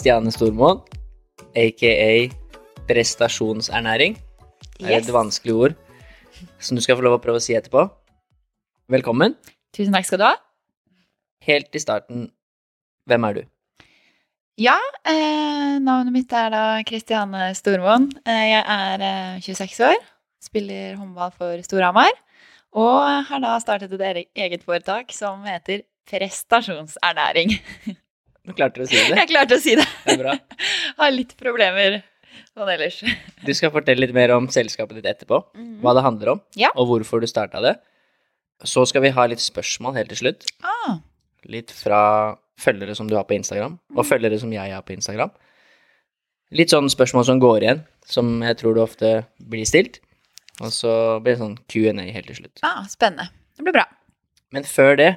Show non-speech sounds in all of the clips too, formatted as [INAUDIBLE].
Kristiane Stormoen, aka prestasjonsernæring. Det er Yes. et vanskelig ord som du skal få lov å prøve å si etterpå. Velkommen. Tusen takk skal du ha. Helt i starten, hvem er du? Ja, eh, navnet mitt er da Kristiane Stormoen. Eh, jeg er eh, 26 år, spiller håndball for Storhamar, og har da startet et eget foretak som heter Prestasjonsernæring. [LAUGHS] Nå klarte du å si det. Jeg klarte å si det. Det er bra. [LAUGHS] Har litt problemer sånn ellers. [LAUGHS] Du skal fortelle litt mer om selskapet ditt etterpå. Hva det handler om, Ja. og hvorfor du starta det. Så skal vi ha litt spørsmål helt til slutt. Ah, Litt fra følgere som du har på Instagram, og følgere som jeg har på Instagram. Litt sånn spørsmål som går igjen, som jeg tror du ofte blir stilt. Og så blir det sånn Q&A helt til slutt. ah, spennende. Det blir bra. Men før det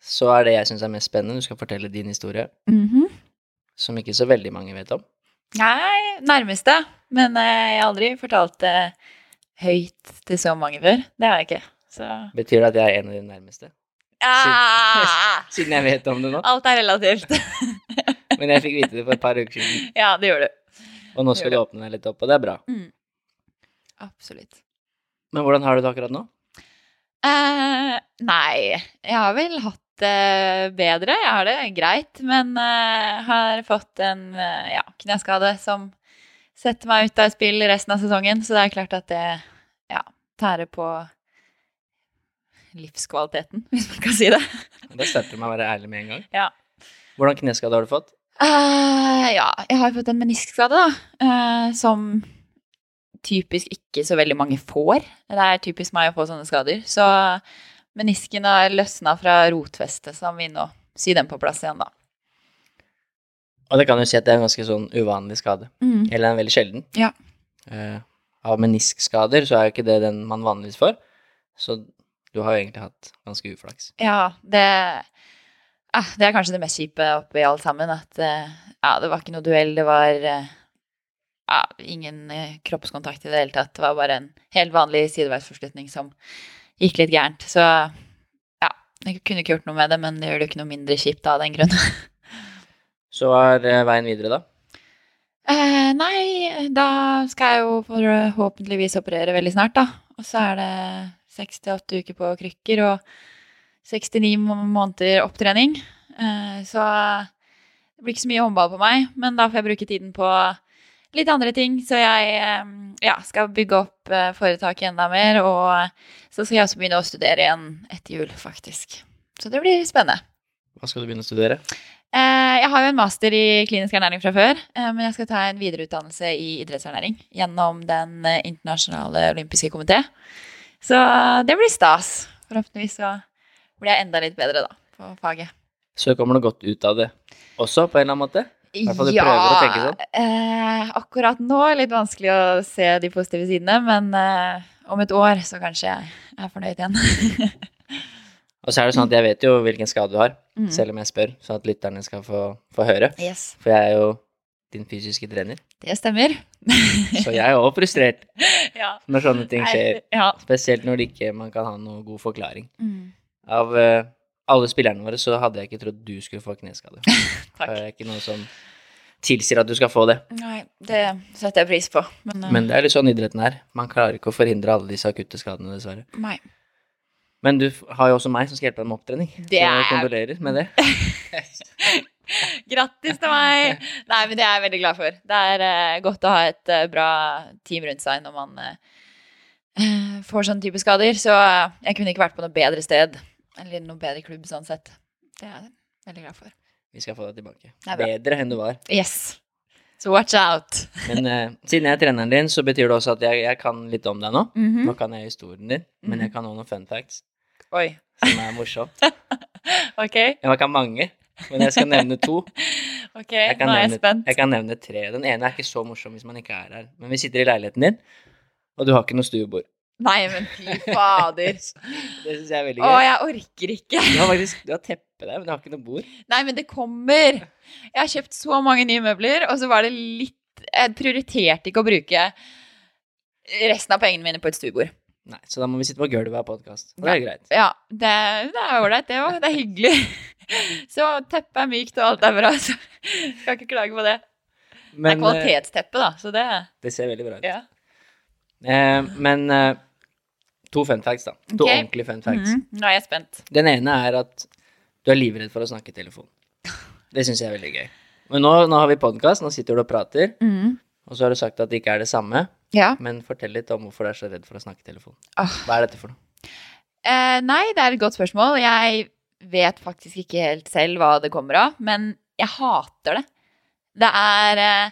så er det jeg syns er mest spennende. Du skal fortelle din historie, Mhm. som ikke så veldig mange vet om. Nei, nærmeste. Men eh, jeg har aldri fortalt det høyt til så mange før. Det har jeg ikke. Så Betyr det at jeg er en av de nærmeste? ah, Siden [LAUGHS] jeg vet om det nå. Alt er relativt. [LAUGHS] Men jeg fikk vite det for et par uker siden. ja, det gjør du. Og nå skal du åpne deg litt opp, og det er bra. Absolutt. Men hvordan har du det akkurat nå? Eh, nei, jeg har vel hatt det bedre. Jeg har det greit, men eh, har fått en eh, ja, kneskade som setter meg ut av spill resten av sesongen, så det er klart at det ja, tærer på livskvaliteten, hvis man kan si det. Da starter du med å være ærlig med en gang. Ja. Hvordan kneskade har du fått? Uh, ja, jeg har fått en meniskskade, da, Uh, som typisk ikke så veldig mange får. Det er typisk meg å få sånne skader. Så menisken har løsna fra rotfestet, så vi nå sy den på plass igjen, da. Og det kan jo si at det er en ganske sånn uvanlig skade. Mm. Eller en veldig sjelden. Ja. Uh, av meniskskader så er jo ikke det den man vanligvis får. Så du har jo egentlig hatt ganske uflaks. Ja, det ah, Det er kanskje det mest kjipe oppi alt sammen. At eh, ja, det var ikke noe duell, det var eh, ja, ingen eh, kroppskontakt i det hele tatt. Det var bare en helt vanlig sideveisforslutning som gikk litt gærent. Så ja, jeg kunne ikke gjort noe med det, men det gjør det jo ikke noe mindre kjipt av den grunn. [LAUGHS] Så hva er eh, veien videre, da? Eh, nei, da skal jeg jo forhåpentligvis operere veldig snart, da. Og så er det seks til åtte uker på krykker og 69 måneder opptrening. Eh, så det blir ikke så mye håndball på meg, men da får jeg bruke tiden på litt andre ting. Så jeg eh, ja, skal bygge opp eh, foretaket enda mer, og så skal jeg også begynne å studere igjen etter jul, faktisk. Så det blir spennende. Hva skal du begynne å studere? Eh, jeg har jo en master i klinisk ernæring fra før, eh, men jeg skal ta en videreutdannelse i idrettsernæring gjennom Den eh, internasjonale olympiske komité. Så eh, det blir stas. Forhåpentligvis så blir jeg enda litt bedre, da, på faget. Så kommer du godt ut av det også, på en eller annen måte? Hvert fall du prøver å tenke sånn. eh, akkurat nå er det litt vanskelig å se de positive sidene, men eh, om et år så kanskje jeg er fornøyd igjen. [LAUGHS] Og så er det sånn at jeg vet jo hvilken skade du har, Mm. selv om jeg spør, så at lytterne skal få, få høre. yes, For jeg er jo din fysiske trener, det stemmer. så jeg er jo frustrert [LAUGHS] ja. når sånne ting skjer. Ja. Spesielt når det ikke man kan ha noen god forklaring. Mm. Av eh, alle spillerne våre så hadde jeg ikke trodd du skulle få kneskade. [LAUGHS] Takk. Det er ikke noe som tilsier at du skal få det. Nei, det setter jeg pris på. Men, uh... Men det er litt sånn idretten er. Man klarer ikke å forhindre alle disse akutte skadene, dessverre. nei. Men du har jo også meg som skal hjelpe deg med opptrening. Det er... så jeg kondolerer med det. [LAUGHS] Grattis til meg! Nei, men det er jeg veldig glad for. Det er uh, godt å ha et uh, bra team rundt seg når man eh, får sånne type skader. Så jeg kunne ikke vært på noe bedre sted. Eller noe bedre klubb, sånn sett. Det er jeg veldig glad for. Vi skal få deg tilbake. Bedre enn du var. Yes. So watch out. [LAUGHS] Men uh, siden jeg er treneren din, så betyr det også at jeg, jeg kan litt om deg nå. Mhm. Nå kan jeg historien din, men jeg kan også noen fun facts. Oi. som er morsomt. [LAUGHS] Ok, Jeg kan mange, men jeg skal nevne to. [LAUGHS] ok, nå er jeg nevne, spent. jeg kan nevne tre. Den ene er ikke så morsom hvis man ikke er her. Men vi sitter i leiligheten din, og du har ikke noe stuebord. Nei, men fy fader. [LAUGHS] Det syns jeg er veldig Å, gøy. jeg orker ikke. Du har faktisk du har teppe der, men du har ikke noe bord. Nei, men det kommer. Jeg har kjøpt så mange nye møbler, og så var det litt Jeg prioriterte ikke å bruke resten av pengene mine på et stuebord. Nei, Så da må vi sitte på gulvet og ha podkast. Det er greit. Ja, det, det er ålreit, det òg. Det er hyggelig. [LAUGHS] Så teppet er mykt, og alt er bra, så [LAUGHS] skal ikke klage på det. det er Men eh, kvalitetsteppe, da, så det det ser veldig bra ut. Ja. Eh, men eh, to fun facts, da. To okay. ordentlige fun facts. Mhm, Nå er jeg spent. Den ene er at du er livredd for å snakke i telefon. Det syns jeg er veldig gøy. Men nå, nå har vi podkast, nå sitter du og prater, Mhm. og så har du sagt at det ikke er det samme. Ja. Men fortell litt om hvorfor du er så redd for å snakke i telefon. Ah. Hva er dette for noe? Eh, nei, det er et godt spørsmål. Jeg vet faktisk ikke helt selv hva det kommer av, men jeg hater det. Det er eh,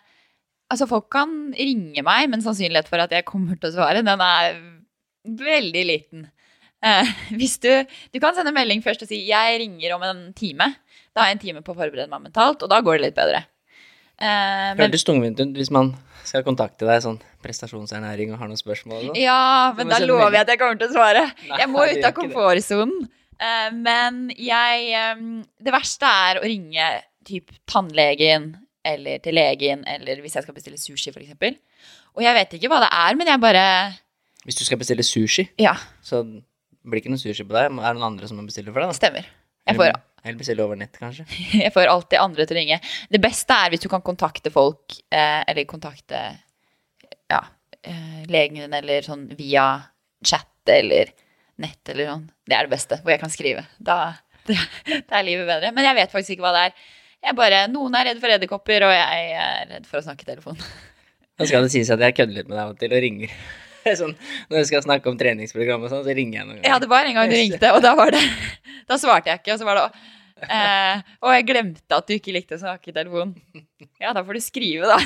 Altså, folk kan ringe meg, men sannsynlighet for at jeg kommer til å svare, den er veldig liten. Eh, [LAUGHS] hvis du Du kan sende melding først og si 'jeg ringer om en time'. Da har jeg en time på å forberede meg mentalt, og da går det litt bedre. Eh, men, Hørtes tungvint ut hvis man skal kontakte deg sånn prestasjonsernæring og har noen spørsmål. sånn. ja, men da lover jeg at jeg kommer til å svare. Nei, Jeg må ut av komfortsonen. Eh, men jeg eh, Det verste er å ringe typ tannlegen eller til legen, eller hvis jeg skal bestille sushi, f.eks. Og jeg vet ikke hva det er, men jeg bare Hvis du skal bestille sushi, Ja, så blir det ikke noe sushi på deg. Er det noen andre som må bestille for deg? da? stemmer. Jeg får, Eller, eller bestille over nett, kanskje. [LAUGHS] jeg får alltid andre til å ringe. Det beste er hvis du kan kontakte folk, eh, eller kontakte ja, eh, legen din, eller sånn via chat eller nett eller sånn. Det er det beste, hvor jeg kan skrive. Da, det, [LAUGHS] da er livet bedre. Men jeg vet faktisk ikke hva det er. Jeg bare, Noen er redd for edderkopper, og jeg er redd for å snakke i telefon. [LAUGHS] Da skal det sies at jeg kødder litt med deg av og til og ringer. Sånn, når jeg skal snakke om treningsprogram og sånn, så ringer jeg noen Ja, det var en gang du ringte, og da var det Da svarte jeg ikke, og så var det eh, Og jeg glemte at du ikke likte å snakke i telefonen. Ja, da får du skrive, da.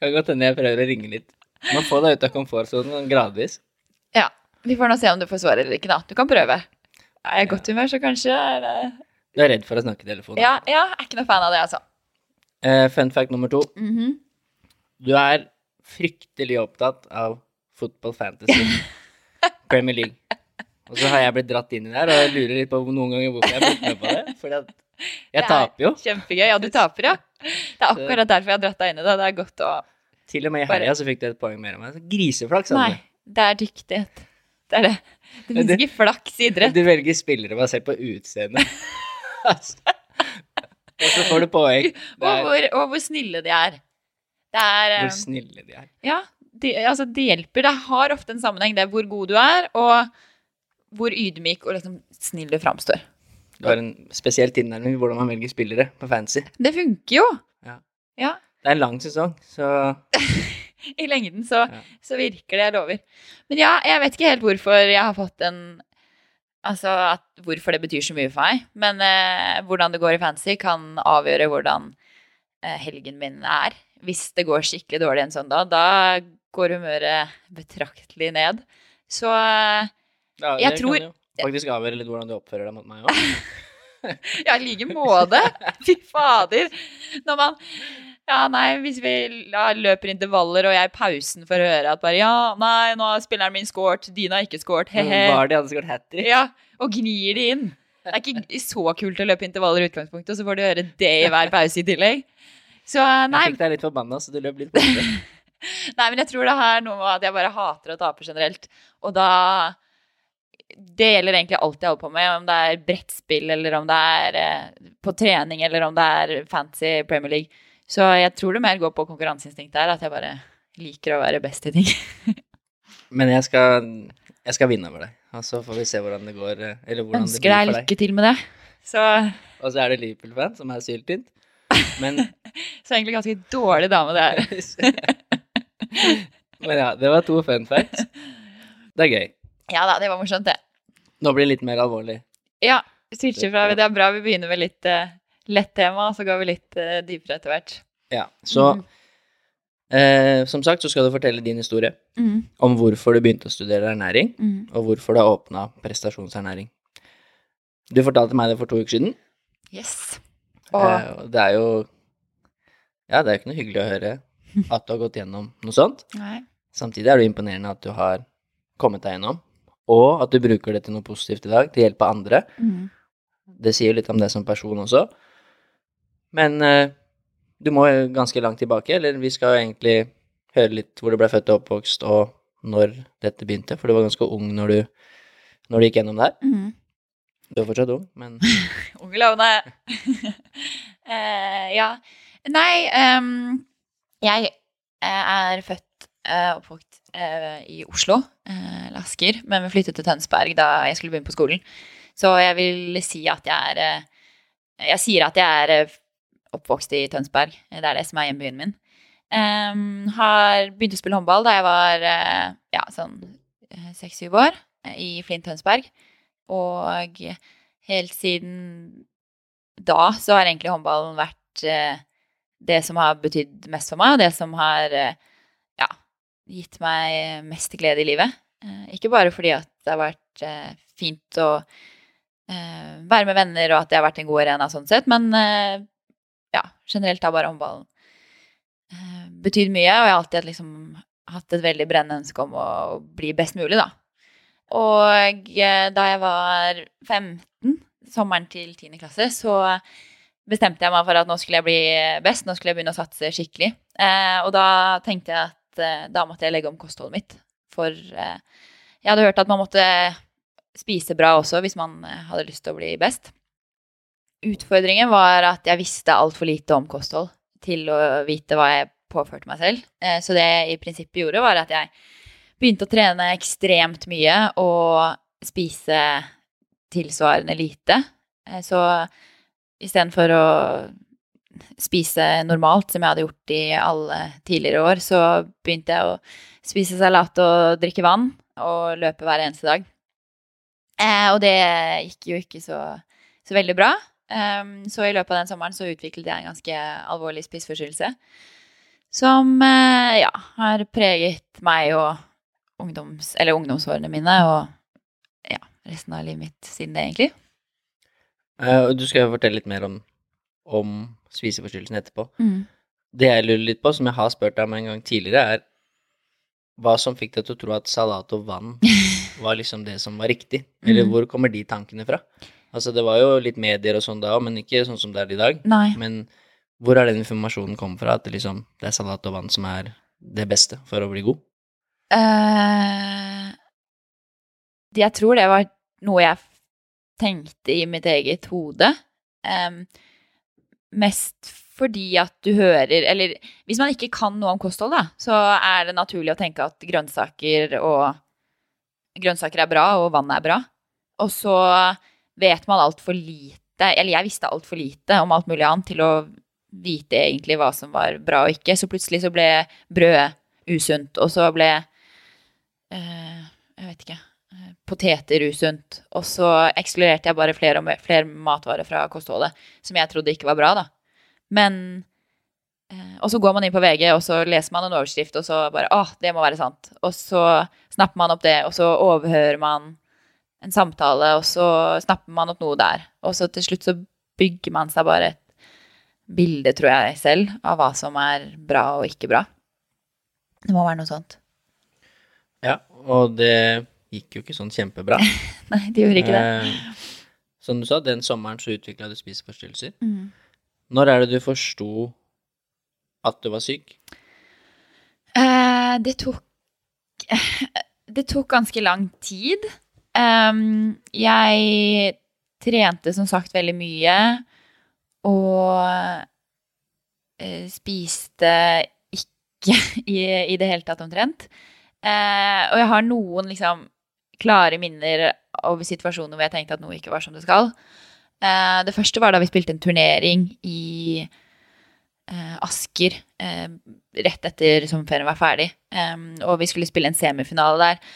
Kan godt hende jeg prøver å ringe litt. Man får deg ut av komfortsonen gradvis. Ja. Vi får nå se om du får svar eller ikke, da. Du kan prøve. Er jeg i godt humør, så kanskje er det Du er redd for å snakke i telefonen? Ja, ja, jeg er ikke noe fan av det, altså. Uh, fun fact nummer to. Mhm. Du er fryktelig opptatt av football fantasy. Premier League. Og så har jeg blitt dratt inn i det her, og jeg lurer litt på noen ganger hvorfor jeg har blitt med på det. Fordi at jeg er taper jo. Kjempegøy. Ja, du taper, ja. Det er akkurat derfor jeg har dratt deg inn i det. Det er godt å Til og med i helga så fikk du et poeng mer enn meg. Griseflaks, Nei, det er dyktighet. Det er det. Det finnes ikke flaks i idrett. Du velger spillere basert på utseende. Altså. [LAUGHS] og så får du poeng. Og hvor, og hvor snille de er. Det er hvor eh, snille de er. Ja, det, altså, det hjelper. Det har ofte en sammenheng. Det er hvor god du er, og hvor ydmyk og liksom snill du framstår. Du har en spesiell tilnærming hvordan man velger spillere på fancy. Det funker jo. Ja. Ja. Det er en lang sesong, så [LAUGHS] I lengden så, Ja. så virker det, jeg lover. Men ja, jeg vet ikke helt hvorfor jeg har fått en Altså at, hvorfor det betyr så mye for meg. Men eh, hvordan det går i fancy, kan avgjøre hvordan eh, helgen min er. Hvis det går skikkelig dårlig en søndag, da går humøret betraktelig ned. Så eh, ja, Jeg det tror- kan jo faktisk avgjøre litt hvordan du oppfører deg mot meg òg. [LAUGHS] Ja, i like måte. Fy fader. Når man Ja, nei, hvis vi ja, løper intervaller, og jeg i pausen får høre at bare Ja, nei, nå har spilleren min scoret, Dina har ikke scoret, he-he. Var de hadde scoret hat trick? Ja, og gnir de inn. Det er ikke så kult å løpe intervaller i utgangspunktet, og så får du høre det i hver pause i tillegg. Så nei, Jeg fikk deg litt forbanna, så du løp litt borte. [LAUGHS] Nei, men jeg tror det er noe med at jeg bare hater å tape generelt. Og da Det gjelder egentlig alt jeg holder på med, om det er brettspill, eller om det er eh, på trening, eller om det er fancy Premier League. Så jeg tror det mer går på konkurranseinstinktet der, at jeg bare liker å være best i ting. [LAUGHS] Men jeg skal, jeg skal vinne over deg, og så får vi se hvordan det går. eh, Eller hvordan det blir for deg Ønsker deg. lykke til med det. Så, [LAUGHS] Og så er det Liverpool-fan som er syltynt. Men, [LAUGHS] så egentlig ganske dårlig dame det er. Men ja, det var to fun facts. Det er gøy. Ja da, det var morsomt, det. Nå blir det litt mer alvorlig. Ja, switcher fra Det er bra vi begynner med litt uh, lett tema, og så går vi litt uh, dypere etter hvert. Ja, så mm. eh, som sagt så skal du fortelle din historie Mm. om hvorfor du begynte å studere ernæring, Mm. og hvorfor du har åpna prestasjonsernæring. Du fortalte meg det for to uker siden. Yes. Og eh, det er jo Ja, det er jo ikke noe hyggelig å høre at du har gått gjennom noe sånt. Nei. Samtidig er det imponerende at du har kommet deg gjennom, og at du bruker det til noe positivt i dag, til hjelp av andre. Mm. Det sier litt om det som person også. Men uh, du må jo ganske langt tilbake, eller vi skal jo egentlig høre litt hvor du ble født og oppvokst, og når dette begynte, for du var ganske ung når du, når du gikk gjennom det her. Mm. Du er fortsatt ung, men Unge lovende. uh, ja. Nei, ehm, jeg eh, er født og oppvokst eh, i Oslo, Lasker, men vi flyttet til Tønsberg da jeg skulle begynne på skolen. Så jeg vil si at jeg er eh, Jeg sier at jeg er eh, oppvokst i Tønsberg. Det er det som er hjembyen min. Um, har begynt å spille håndball da jeg var eh, ja, sånn seks-syv år, eh, i Flint Tønsberg. Og helt siden da så har egentlig håndballen vært eh, det som har betydd mest for meg, og det som har eh, ja, gitt meg mest glede i livet. Eh, ikke bare fordi at det har vært eh, fint å være med venner, og at det har vært en god arena sånn sett, men ja, generelt har bare håndballen betydd mye, og jeg har alltid liksom hatt et veldig brennende ønske om å bli best mulig, da. Og da jeg var 15, sommeren til 10. klasse, så bestemte jeg meg for at nå skulle jeg bli best, nå skulle jeg begynne å satse skikkelig. Eh, og da tenkte jeg at eh, da måtte jeg legge om kostholdet mitt. For eh, jeg hadde hørt at man måtte spise bra også hvis man eh, hadde lyst til å bli best. Utfordringen var at jeg visste altfor lite om kosthold til å vite hva jeg påførte meg selv. Eh, så det jeg i prinsippet gjorde, var at jeg begynte å trene ekstremt mye og spise tilsvarende lite. Eh, Så istedenfor å spise normalt, som jeg hadde gjort i alle tidligere år, så begynte jeg å spise salat og drikke vann og løpe hver eneste dag. Eh, og det gikk jo ikke så, så veldig bra. Um, så i løpet av den sommeren så utviklet jeg en ganske alvorlig spiseforstyrrelse. Som eh, ja, har preget meg og ungdoms, ungdomsårene mine og ja, resten av livet mitt siden det, egentlig. Og Du skal jo fortelle litt mer om, om spiseforstyrrelsen etterpå. Det jeg lurer litt på, som jeg har spurt deg om en gang tidligere, er hva som fikk deg til å tro at salat og vann [LAUGHS] var liksom det som var riktig? Eller Mm. hvor kommer de tankene fra? Altså, det var jo litt medier og sånn da òg, men ikke sånn som det er i dag. Nei. Men hvor er den informasjonen kommet fra, at det liksom det er salat og vann som er det beste for å bli god? Uh, jeg tror det var noe jeg tenkte i mitt eget hode. Um, mest fordi at du hører Eller hvis man ikke kan noe om kosthold, da, så er det naturlig å tenke at grønnsaker og Grønnsaker er bra, og vann er bra. Og så vet man altfor lite Eller jeg visste altfor lite om alt mulig annet til å vite egentlig hva som var bra og ikke. Så plutselig så ble brød usunt, og så ble eh, Jeg vet ikke Poteter usunt. Og så ekskluderte jeg bare flere flere matvarer fra kostholdet som jeg trodde ikke var bra, da. Men eh, Og så går man inn på VG, og så leser man en overskrift, og så bare Å, det må være sant. Og så snapper man opp det, og så overhører man en samtale, og så snapper man opp noe der. Og så til slutt så bygger man seg bare et bilde, tror jeg selv, av hva som er bra og ikke bra. Det må være noe sånt. Ja, og det gikk jo ikke sånn kjempebra. [LAUGHS] Nei, det gjorde ikke det. Eh, som du sa, den sommeren så utvikla du spiseforstyrrelser. Mm. Når er det du forsto at du var syk? Eh, det tok [LAUGHS] Det tok ganske lang tid. Um, jeg trente som sagt veldig mye og uh, spiste ikke [LAUGHS] i, i det hele tatt omtrent. Uh, og jeg har noen liksom klare minner over situasjoner hvor jeg tenkte at noe ikke var som det skal. Eh, det første var da vi spilte en turnering i eh, Asker eh, rett etter sommerferien var ferdig. Em, og vi skulle spille en semifinale der.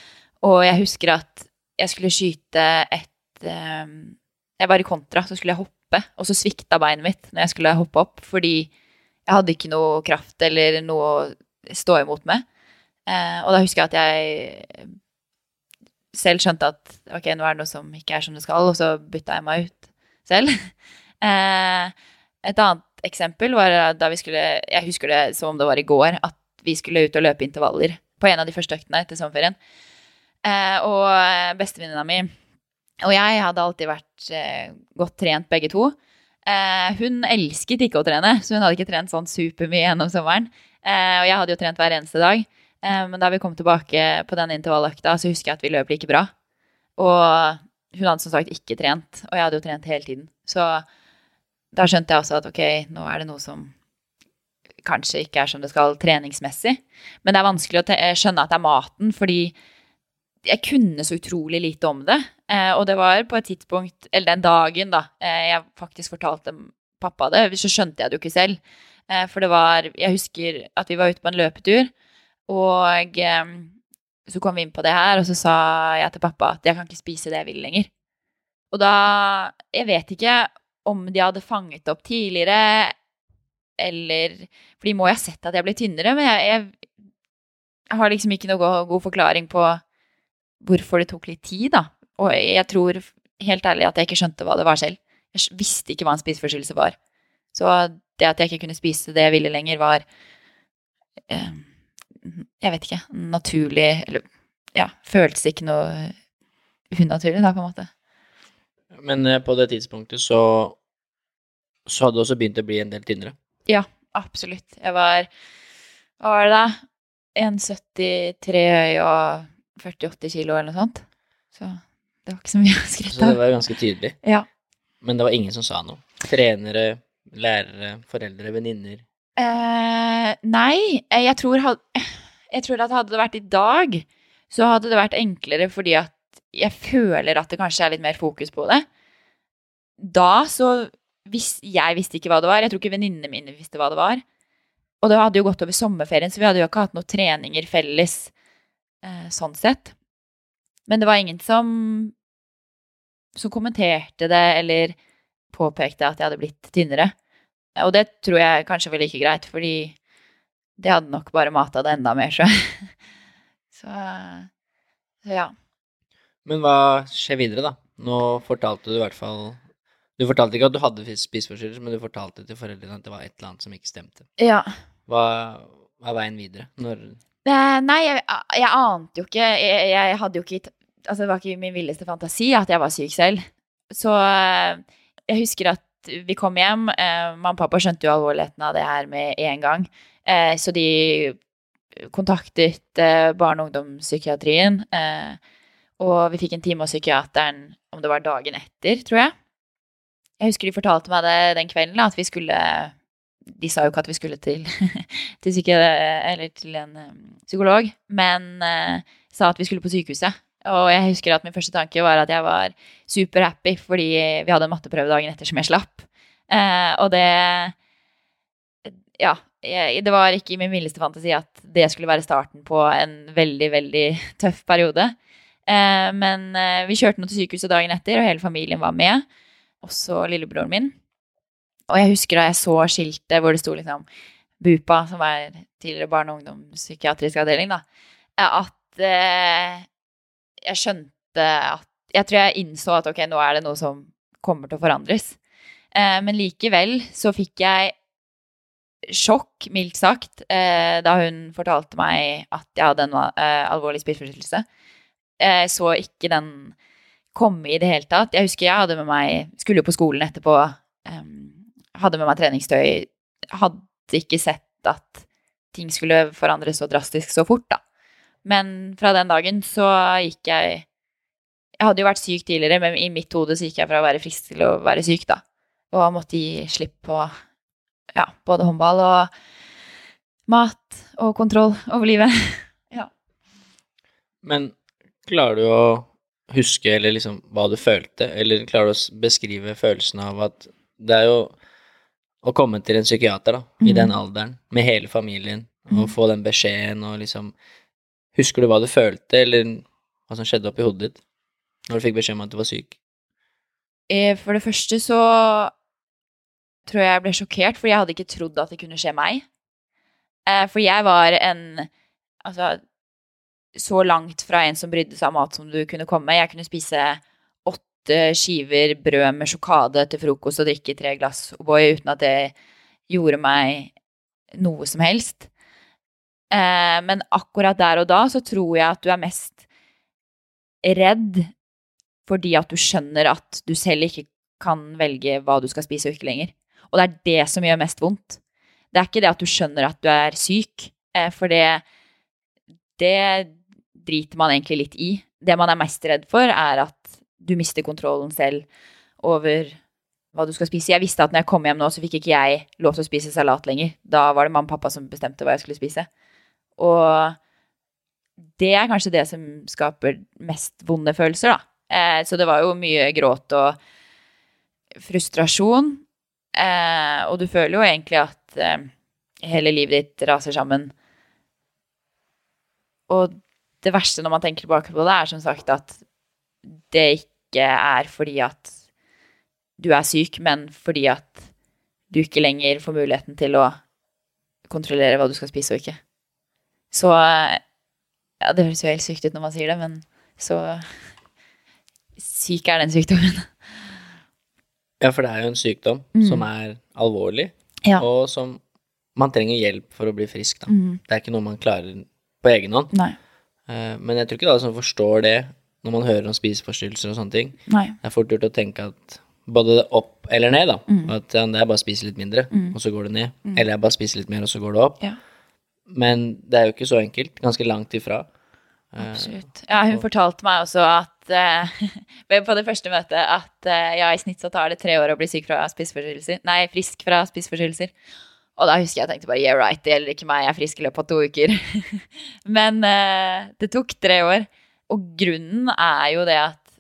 Og jeg husker at jeg skulle skyte et em, Jeg var i kontra, så skulle jeg hoppe, og så svikta beinet mitt når jeg skulle hoppe opp, fordi jeg hadde ikke noe kraft eller noe å stå imot med. Eh, og da husker jeg at jeg selv skjønte at ok, nå er det noe som ikke er som det skal, og så bytta jeg meg ut selv. [LAUGHS] Eh, et annet eksempel var da vi skulle Jeg husker det som om det var i går, at vi skulle ut og løpe intervaller på en av de første øktene etter sommerferien. Eh, og bestevenninna mi og jeg hadde alltid vært eh, godt trent begge to. Eh, hun elsket ikke å trene, så hun hadde ikke trent sånn supermye gjennom sommeren. Eh, og jeg hadde jo trent hver eneste dag. Eh, men da vi kom tilbake på den intervalløkta, så husker jeg at vi løp like bra. Og hun hadde som sagt ikke trent, og jeg hadde jo trent hele tiden. Så da skjønte jeg også at ok, nå er det noe som kanskje ikke er som det skal treningsmessig. Men det er vanskelig å skjønne at det er maten, fordi jeg kunne så utrolig lite om det. Eh, og det var på et tidspunkt, eller den dagen, da, eh, jeg faktisk fortalte pappa det, så skjønte jeg det jo ikke selv. Eh, for det var Jeg husker at vi var ute på en løpetur, og eh, så kom vi inn på det her, og så sa jeg til pappa at jeg kan ikke spise det jeg vil lenger. Og da Jeg vet ikke om de hadde fanget opp tidligere, eller For de må jo ha sett at jeg ble tynnere, men jeg, jeg, jeg har liksom ikke noe god, god forklaring på hvorfor det tok litt tid, da. Og jeg tror helt ærlig at jeg ikke skjønte hva det var selv. Jeg visste ikke hva en spiseforstyrrelse var. Så det at jeg ikke kunne spise det jeg ville lenger, var eh, Jeg vet ikke. Naturlig Eller ja, føltes ikke noe unaturlig, da, på en måte. Men eh, på det tidspunktet så så hadde du også begynt å bli en del tynnere? Ja, absolutt. Jeg var Hva var det da? 1,73 høy og 48 kilo eller noe sånt. Så det var ikke så mye å skryte av. Så det var ganske tydelig. Ja. Men det var ingen som sa noe? Trenere, lærere, foreldre, venninner? Eh, nei, eh, jeg tror, jeg tror at hadde det vært i dag, så hadde det vært enklere fordi at jeg føler at det kanskje er litt mer fokus på det. Da så hvis, Jeg visste ikke hva det var. Jeg tror ikke venninnene mine visste hva det var. Og det hadde jo gått over sommerferien, så vi hadde jo ikke hatt noen treninger felles eh, sånn sett. Men det var ingen som, som kommenterte det eller påpekte at jeg hadde blitt tynnere. Og det tror jeg kanskje var like greit, fordi det hadde nok bare mata det enda mer, [LAUGHS] så. så ja. Men hva skjer videre, da? Nå fortalte du i hvert fall Du fortalte ikke at du hadde spiseforstyrrelser, men du fortalte til foreldrene at det var et eller annet som ikke stemte. Ja. Hva, hva er veien videre? Når Eh, nei, jeg, jeg, ante jo ikke jeg, jeg, hadde jo ikke Altså, det var ikke min villeste fantasi at jeg var syk selv. Så eh, jeg husker at vi kom hjem. Eh, mamma og pappa skjønte jo alvorligheten av det her med en gang. Så de kontaktet barne- og ungdomspsykiatrien. Og vi fikk en time hos psykiateren om det var dagen etter, tror jeg. Jeg husker de fortalte meg det den kvelden, at vi skulle de sa jo ikke at vi skulle til, [LAUGHS] til, syke, til en um, psykolog, men uh, sa at vi skulle på sykehuset. Og jeg husker at min første tanke var at jeg var superhappy fordi vi hadde en matteprøve dagen etter som jeg slapp. Eh, og det Ja. Jeg, det var ikke i min villeste fantasi at det skulle være starten på en veldig, veldig tøff periode. Eh, men vi kjørte nå til sykehuset dagen etter, og hele familien var med. Også lillebroren min. Og jeg husker da jeg så skiltet hvor det sto liksom BUPA, som er tidligere barne- og ungdomspsykiatrisk avdeling, da, at eh, jeg skjønte at Jeg tror jeg innså at ok, nå er det noe som kommer til å forandres. Eh, men likevel så fikk jeg sjokk, mildt sagt, eh, da hun fortalte meg at jeg hadde en eh, alvorlig spiseforstyrrelse. Jeg så ikke den komme i det hele tatt. Jeg husker jeg hadde med meg Skulle jo på skolen etterpå. Um, hadde med meg treningstøy, hadde ikke sett at ting skulle forandres så drastisk så fort, da. Men fra den dagen så gikk jeg Jeg hadde jo vært syk tidligere, men i mitt hode så gikk jeg fra å være frisk til å være syk, da. Og måtte gi slipp på ja, både håndball og mat og kontroll over livet. [LAUGHS] ja. Men klarer du å huske eller liksom hva du følte, eller klarer du å beskrive følelsen av at det er jo å komme til en psykiater da, mm. i den mhm. alderen, med hele familien, og mm. få den beskjeden og liksom Husker du hva du følte, eller hva som skjedde oppi hodet ditt når du fikk beskjed om at du var syk? Eh, for det første så tror jeg jeg ble sjokkert, for jeg hadde ikke trodd at det kunne skje meg. Eh, for jeg var en Altså, så langt fra en som brydde seg om mat som du kunne komme. Jeg kunne spise åtte skiver brød med sjokade til frokost og drikke tre glass O'boy uten at det gjorde meg noe som helst. Eh, men akkurat der og da så tror jeg at du er mest redd fordi at du skjønner at du selv ikke kan velge hva du skal spise og ikke lenger. Og det er det som gjør mest vondt. Det er ikke det at du skjønner at du er syk, eh, for det, det driter man egentlig litt i. Det man er mest redd for, er at du mister kontrollen selv over hva du skal spise. Jeg visste at når jeg kom hjem nå, så fikk ikke jeg lov til å spise salat lenger. Da var det mamma og pappa som bestemte hva jeg skulle spise. Og det er kanskje det som skaper mest vonde følelser, da. Eh, så det var jo mye gråt og frustrasjon. Eh, og du føler jo egentlig at eh, hele livet ditt raser sammen. Og det verste når man tenker tilbake på det, er som sagt at det ikke er fordi at du er syk, men fordi at du ikke lenger får muligheten til å kontrollere hva du skal spise og ikke. Så Ja, det høres jo helt sykt ut når man sier det, men så syk er den sykdommen. Ja, for det er jo en sykdom Mm. som er alvorlig, Ja. og som man trenger hjelp for å bli frisk, da. Mm. Det er ikke noe man klarer på egen hånd. Nei. Eh, Men jeg tror ikke alle som forstår det når man hører om spiseforstyrrelser og sånne ting. Nei. Det er fort gjort å tenke at både opp eller ned, da. Mm. At ja, det er bare å spise litt mindre, Mm. og så går det ned. Mm. Eller er bare spiser litt mer, og så går det opp. Ja. Men det er jo ikke så enkelt. Ganske langt ifra. Eh, Absolutt. Ja, hun fortalte meg også at [LAUGHS] uh, på det første møtet at uh, ja, i snitt så tar det tre år å bli syk fra spiseforstyrrelser. Nei, frisk fra spiseforstyrrelser. Og da husker jeg jeg tenkte bare yeah right, det gjelder ikke meg, jeg er frisk i løpet av to uker. [LAUGHS] Men uh, det tok tre år. Og grunnen er jo det at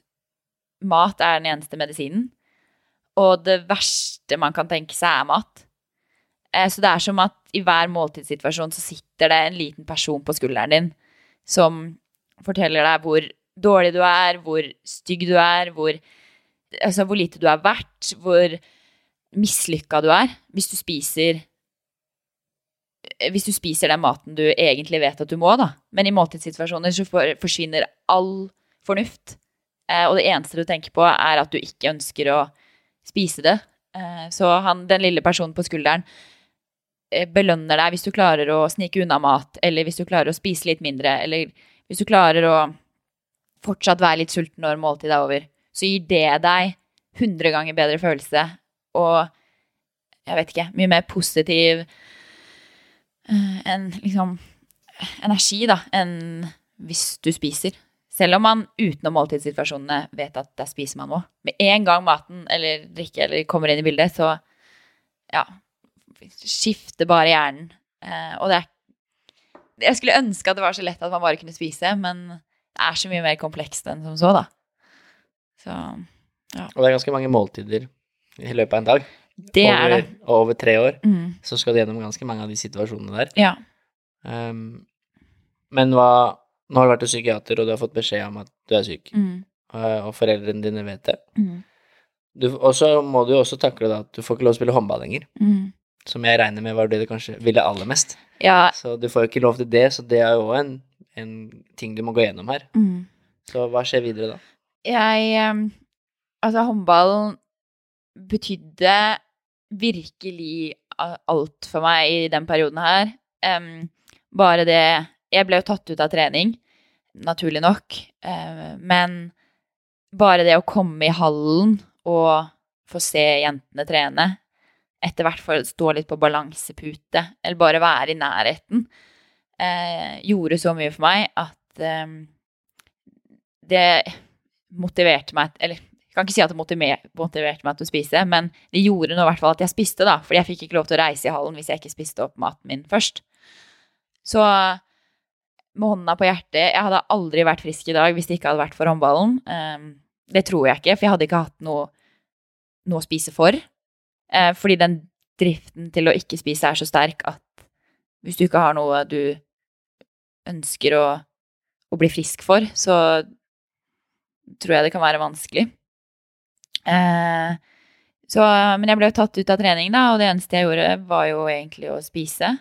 mat er den eneste medisinen. Og det verste man kan tenke seg, er mat. Eh, Så det er som at i hver måltidssituasjon så sitter det en liten person på skulderen din som forteller deg hvor dårlig du er, hvor stygg du er, hvor, altså hvor lite du er verdt, hvor mislykka du er hvis du spiser hvis du spiser den maten du egentlig vet at du må, da. Men i måltidssituasjoner så for, forsvinner all fornuft. Eh, og det eneste du tenker på, er at du ikke ønsker å spise det. Eh, så han, den lille personen på skulderen eh, belønner deg hvis du klarer å snike unna mat, eller hvis du klarer å spise litt mindre, eller hvis du klarer å fortsatt være litt sulten når måltidet er over. Så gir det deg 100 ganger bedre følelse og jeg vet ikke, mye mer positiv enn en liksom energi, da, enn hvis du spiser. Selv om man utenom måltidssituasjonene vet at der spiser man noe. Med en gang maten eller drikke eller kommer inn i bildet, så ja Skifter bare hjernen. Eh, og det er Jeg skulle ønske at det var så lett at man bare kunne spise, men det er så mye mer komplekst enn som så, da. Så Og det er ganske mange måltider i løpet av en dag. det over, er det. Og over tre år Mm, så skal du gjennom ganske mange av de situasjonene der. ja. Um, men hva Nå har du vært hos psykiater, og du har fått beskjed om at du er syk, Mm, og og foreldrene dine vet det. mm, og så må du jo også takle da at du får ikke lov å spille håndball lenger, mm. Som jeg regner med var det du kanskje ville aller mest. Ja. Så du får jo ikke lov til det, så det er jo en, en ting du må gå gjennom her. Mm. Så hva skjer videre da? Jeg Altså, håndballen betydde virkelig alt for meg i den perioden her. Um, bare det Jeg ble jo tatt ut av trening, naturlig nok, eh, men bare det å komme i hallen og få se jentene trene, etter hvert få stå litt på balansepute, eller bare være i nærheten, eh, gjorde så mye for meg at eh, det motiverte meg Eller jeg kan ikke si at det motiverte meg til å spise, men det gjorde nå i hvert fall at jeg spiste, da. Fordi jeg fikk ikke lov til å reise i hallen hvis jeg ikke spiste opp maten min først. Så med hånda på hjertet Jeg hadde aldri vært frisk i dag hvis det ikke hadde vært for håndballen. Um, det tror jeg ikke, for jeg hadde ikke hatt noe, noe å spise for. Eh, fordi den driften til å ikke spise er så sterk at hvis du ikke har noe du ønsker å, å bli frisk for, så tror jeg det kan være vanskelig. Eh, så, men jeg ble jo tatt ut av trening, da, og det eneste jeg gjorde, var jo egentlig å spise.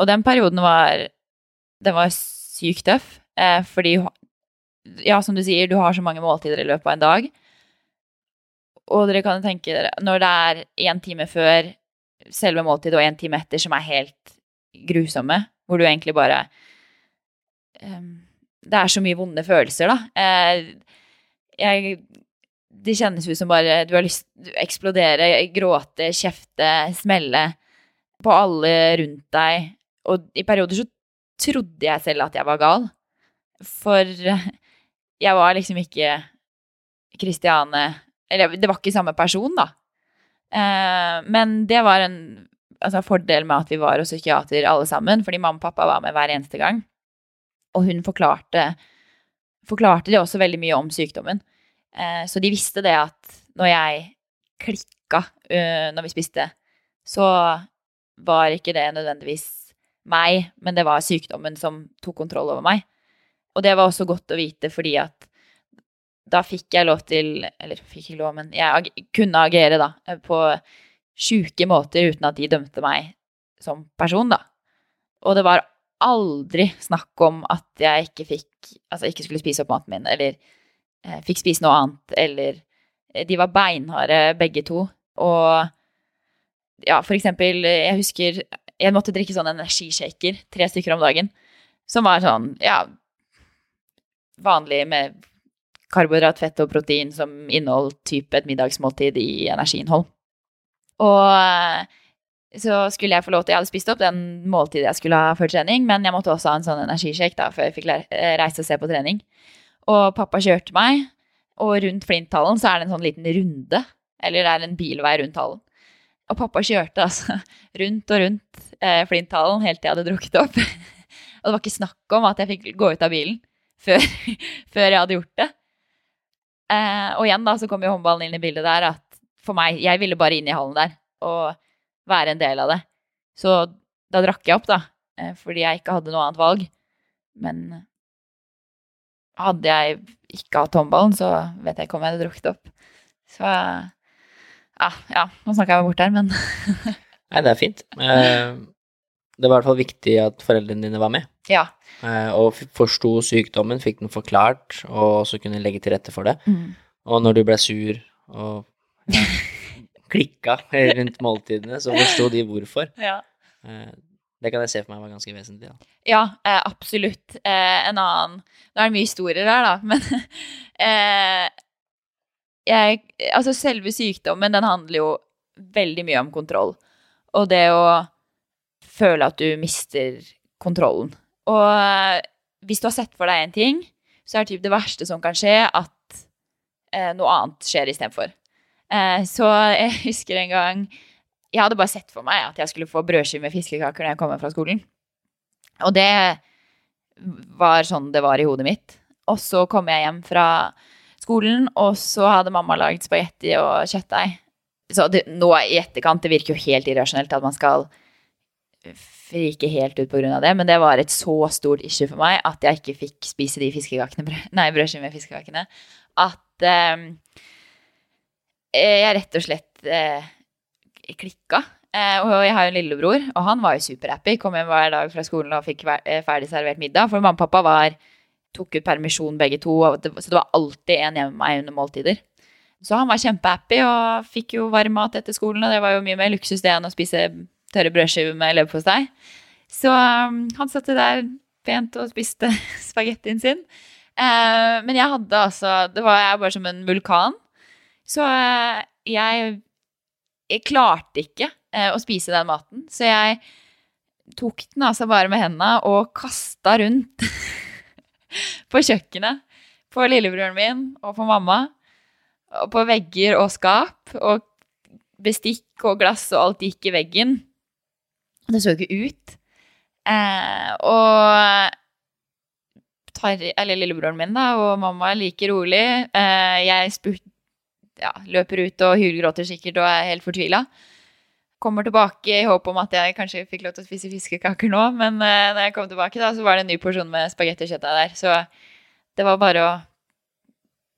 Og den perioden var Den var sykt tøff. Eh, fordi, ja, som du sier, du har så mange måltider i løpet av en dag. Og dere kan tenke dere, når det er én time før selve måltidet og én time etter som er helt grusomme, hvor du egentlig bare um, Det er så mye vonde følelser, da. Uh, jeg Det kjennes ut som bare du har lyst til å eksplodere, gråte, kjefte, smelle på alle rundt deg. Og i perioder så trodde jeg selv at jeg var gal. For jeg var liksom ikke Kristiane Eller det var ikke samme person, da. Eh, men det var en altså, fordel med at vi var hos psykiater alle sammen, fordi mamma og pappa var med hver eneste gang. Og hun forklarte, forklarte det også veldig mye om sykdommen. Eh, så de visste det at når jeg klikka uh, når vi spiste, så var ikke det nødvendigvis meg, men det var sykdommen som tok kontroll over meg. Og det var også godt å vite, fordi at da fikk jeg lov til Eller fikk ikke lov, men jeg kunne agere, da, på sjuke måter uten at de dømte meg som person, da. Og det var aldri snakk om at jeg ikke fikk Altså ikke skulle spise opp maten min, eller eh, fikk spise noe annet, eller eh, De var beinharde, begge to. Og ja, for eksempel, jeg husker jeg måtte drikke sånn energishaker, tre stykker om dagen, som var sånn, ja Vanlig med karbohydrat, fett og protein som inneholdt type et middagsmåltid i energiinnhold. Og eh, så skulle jeg få lov til Jeg hadde spist opp den måltidet jeg skulle ha før trening, men jeg måtte også ha en sånn energisjekk da, før jeg fikk eh, reise og se på trening. Og pappa kjørte meg, og rundt Flinthallen så er det en sånn liten runde. Eller det er en bilvei rundt hallen. Og pappa kjørte altså [LAUGHS] rundt og rundt eh, Flinthallen helt til jeg hadde drukket opp. [LAUGHS] og det var ikke snakk om at jeg fikk gå ut av bilen før, [LAUGHS] før jeg hadde gjort det. Eh, og igjen da så kom jo håndballen inn i bildet der at for meg Jeg ville bare inn i hallen der og være en del av det. Så da drakk jeg opp, da. Eh, fordi jeg ikke hadde noe annet valg. Men hadde jeg ikke hatt håndballen, så vet jeg ikke om jeg hadde drukket opp. Så ja, ja nå snakka jeg meg bort her, men [LAUGHS] Nei, det er fint. Eh, det var i hvert fall viktig at foreldrene dine var med. Ja. Eh, og forsto sykdommen, fikk den forklart, og så kunne legge til rette for det. Mm. Og når du ble sur og ja, [LAUGHS] klikka rundt måltidene, så forsto de hvorfor. Ja. Eh, det kan jeg se for meg var ganske vesentlig. Da. Ja, eh, absolutt. Eh, en annen Nå er det mye historier her, da, men [LAUGHS] eh, jeg Altså, selve sykdommen, den handler jo veldig mye om kontroll. Og det å føle at du mister kontrollen. Og eh, hvis du har sett for deg en ting, så er det typ det verste som kan skje, at eh, noe annet skjer istedenfor. Eh, så jeg [LAUGHS] husker en gang Jeg hadde bare sett for meg at jeg skulle få brødskive med fiskekaker når jeg kom fra skolen. Og det var sånn det var i hodet mitt. Og så kom jeg hjem fra skolen, og så hadde mamma lagd spagetti og kjøttdeig. Så det, nå i etterkant, det virker jo helt irrasjonelt at man skal frike helt ut av det, men det var et så stort issue for meg at jeg ikke fikk spise de fiskekakene, [LAUGHS] nei, brødskiver med fiskekakene, at eh, jeg rett og slett eh, klikka. Eh, og jeg har jo en lillebror, og han var jo superhappy. Kom hjem hver dag fra skolen og fikk eh, ferdig servert middag. For mamma og pappa var, tok ut permisjon begge to, det, så det var alltid en hjemme med meg under måltider. Så han var kjempehappy og fikk jo varm mat etter skolen, og det var jo mye mer luksus det enn å spise tørre brødskiver med leverpostei. Så um, han satt der pent og spiste [LAUGHS] spagettien sin. Uh, men jeg hadde altså Det var jeg bare som en vulkan. Så uh, jeg, jeg klarte ikke uh, å spise den maten. Så jeg tok den altså bare med hendene og kasta rundt [LAUGHS] på kjøkkenet. På lillebroren min og på mamma. Og på vegger og skap. Og bestikk og glass og alt gikk i veggen. Det så ikke ut. Eh, og tar, eller lillebroren min da, og mamma er like rolig. Eh, jeg spurt, ja, løper ut og hylgråter sikkert og er helt fortvila. Kommer tilbake i håp om at jeg kanskje fikk lov til å spise fiskekaker nå, men eh, når jeg kom tilbake, da, så var det en ny porsjon med spagetti og kjøttdeig der. Så det var bare å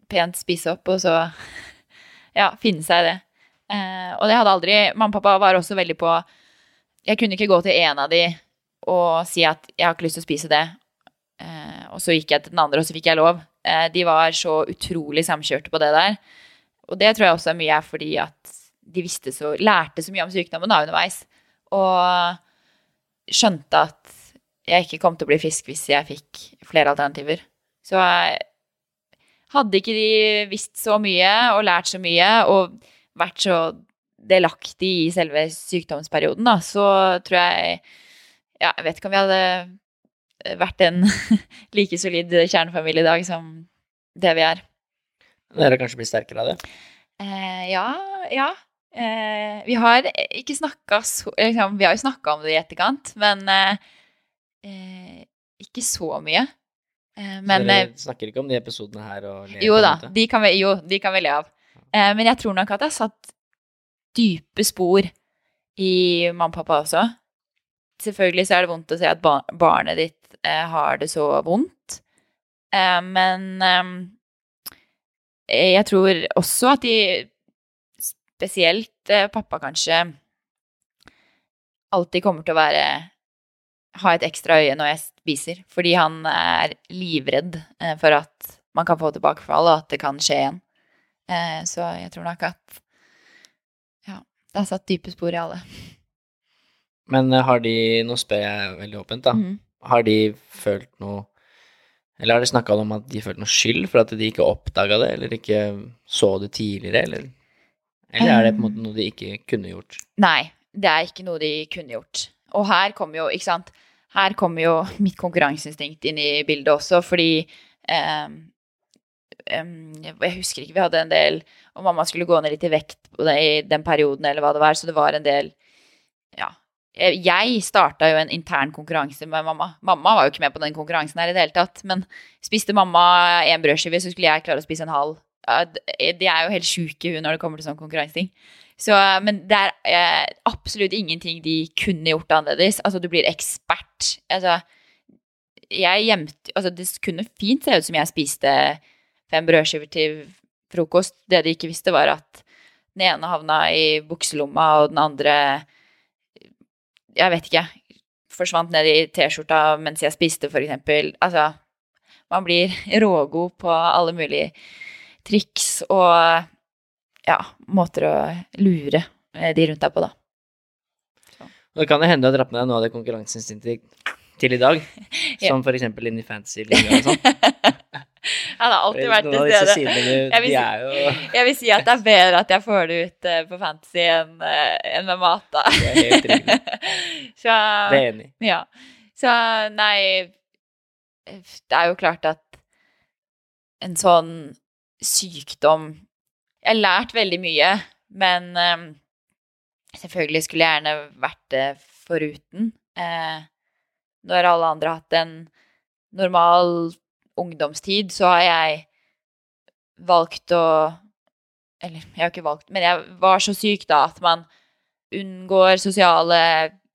pent spise opp, og så [LAUGHS] ja, finne seg det. Eh, og det hadde aldri Mamma og pappa var også veldig på Jeg kunne ikke gå til en av de og si at jeg har ikke lyst til å spise det. Eh, og så gikk jeg til den andre, og så fikk jeg lov. Eh, de var så utrolig samkjørte på det der. Og det tror jeg også er mye er fordi at de så, lærte så mye om sykdommen da underveis. Og skjønte at jeg ikke kom til å bli frisk hvis jeg fikk flere alternativer. Så hadde ikke de visst så mye og lært så mye og vært så delaktig i selve sykdomsperioden, da, så tror jeg Ja, jeg vet ikke om vi hadde vært en [LAUGHS] like solid kjernefamilie i dag som det vi er. Dere kanskje blitt sterkere av det? Eh, ja. Ja. Eh, vi har ikke snakka så liksom, Vi har jo snakka om det i etterkant, men eh, eh ikke så mye. Eh, men, så dere eh, snakker ikke om de episodene her og? Jo da, de kan vi, jo, de kan vi le av. men jeg tror nok at jeg satt dype spor i mamma og pappa også. Selvfølgelig så er det vondt å se at barnet ditt eh, har det så vondt, eh, men eh, jeg tror også at de, spesielt eh, pappa kanskje, alltid kommer til å være ha et ekstra øye når jeg spiser, fordi han er livredd eh, for at man kan få tilbakefall, og at det kan skje igjen. Eh, så jeg tror nok at det har satt dype spor i alle. Men eh, har de Nå spør jeg veldig åpent, da. Mm. Har de følt noe Eller har de snakka om at de følte noe skyld for at de ikke oppdaga det, eller ikke så det tidligere, eller Eller er det på en måte noe de ikke kunne gjort? Nei, det er ikke noe de kunne gjort. Og her kommer jo, ikke sant Her kommer jo mitt konkurranseinstinkt inn i bildet også, fordi eh, Jeg husker ikke, vi hadde en del Og mamma skulle gå ned litt i vekt i den perioden, eller hva det var, så det var en del Ja, Eh, jeg starta jo en intern konkurranse med mamma. Mamma var jo ikke med på den konkurransen her i det hele tatt. Men spiste mamma én brødskive, så skulle jeg klare å spise en halv. De er jo helt sjuke når det kommer til sånn konkurranseting. Så, men det er eh, absolutt ingenting de kunne gjort annerledes. Altså, du blir ekspert. Altså, jeg gjemte Altså, det kunne fint se ut som jeg spiste fem brødskiver til frokost. Det de ikke visste, var at den ene havna i bukselomma, og den andre jeg vet ikke Forsvant ned i T-skjorta mens jeg spiste, for eksempel. Altså Man blir [LAUGHS] rågod på alle mulige triks og ja, måter å lure de rundt deg på, da. Så. Det kan jo hende du har dratt med deg noe av det konkurranseinstinktet til i dag, [LAUGHS] som for eksempel inn i fantasy-ligaen og sånn. [LAUGHS] [LAUGHS] Jeg har alltid vært til stede. Jeg vil, [LAUGHS] jeg vil, si at det er bedre at jeg får det ut uh, på Fantasy enn uh, en med mat, da. Det er helt riktig. [LAUGHS] Så, det er enig. Ja. Så nei Det er jo klart at en sånn sykdom Jeg har lært veldig mye, men um, selvfølgelig skulle jeg gjerne vært det foruten. Uh, når alle andre har hatt en normal ungdomstid, så har jeg valgt å Eller jeg har ikke valgt, men jeg var så syk da at man unngår sosiale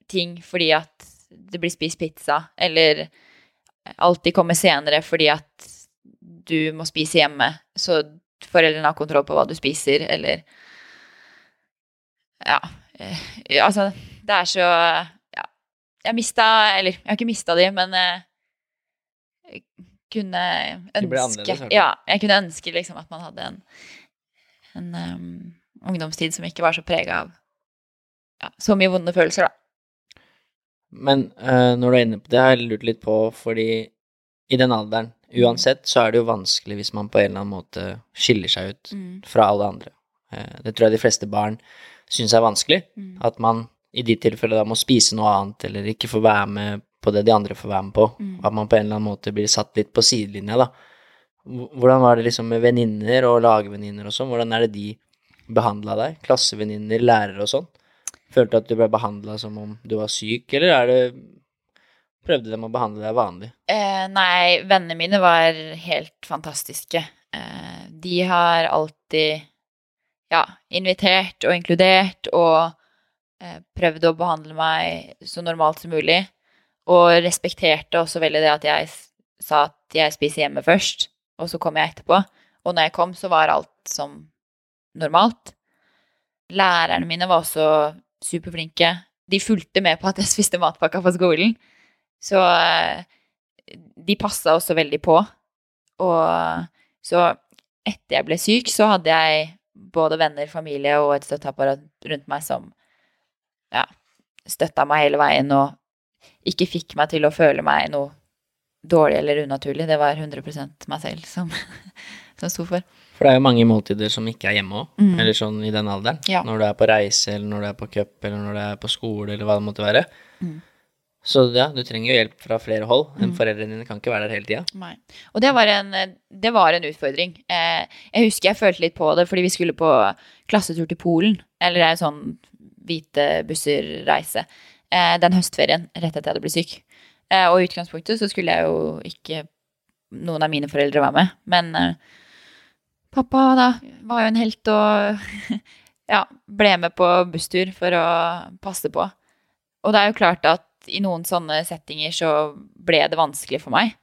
ting fordi at det blir spist pizza, eller alltid kommer senere fordi at du må spise hjemme, så foreldrene har kontroll på hva du spiser, eller Ja. Eh, altså, det er så Ja. Jeg mista Eller, jeg har ikke mista de, men eh, kunne ønske Ja, jeg kunne ønske liksom at man hadde en, en um, ungdomstid som ikke var så prega av ja, så mye vonde følelser, da. Men uh, når du er inne på det, har jeg lurt litt på, fordi i den alderen, uansett, så er det jo vanskelig hvis man på en eller annen måte skiller seg ut mm. fra alle andre. Uh, det tror jeg de fleste barn syns er vanskelig. Mm. At man i de tilfellene da må spise noe annet, eller ikke få være med på det de andre får være med på. Mm. At man på en eller annen måte blir satt litt på sidelinja, da. Hvordan var det liksom med venninner og lagvenninner og sånn? Hvordan er det de behandla deg? Klassevenninner, lærere og sånn? Følte du at du ble behandla som om du var syk, eller er det Prøvde de å behandle deg vanlig? Eh, nei, vennene mine var helt fantastiske. Eh, de har alltid ja, invitert og inkludert og eh, prøvd å behandle meg så normalt som mulig. Og respekterte også veldig det at jeg sa at jeg spiser hjemme først, og så kom jeg etterpå. Og når jeg kom, så var alt som normalt. Lærerne mine var også superflinke. De fulgte med på at jeg spiste matpakka på skolen. Så de passa også veldig på. Og så etter jeg ble syk, så hadde jeg både venner, familie og et støtteapparat rundt meg som ja, støtta meg hele veien og ikke fikk meg til å føle meg noe dårlig eller unaturlig. Det var 100% meg selv som, [LAUGHS] som sto for. For det er jo mange måltider som ikke er hjemme òg, Mm. eller sånn i den alderen. Ja. Når du er på reise, eller når du er på cup, eller når du er på skole, eller hva det måtte være. Mm. Så ja, du trenger jo hjelp fra flere hold. Mm. Foreldrene dine kan ikke være der hele tida. Og det var en, det var en utfordring. Eh, jeg husker jeg følte litt på det fordi vi skulle på klassetur til Polen. Eller en sånn hvite busser-reise. Eh, den høstferien rett etter jeg hadde blitt syk. Eh, og i utgangspunktet så skulle jeg jo ikke noen av mine foreldre være med. Men eh, pappa da var jo en helt og [LAUGHS] ja, ble med på busstur for å passe på. Og det er jo klart at i noen sånne settinger så ble det vanskelig for meg.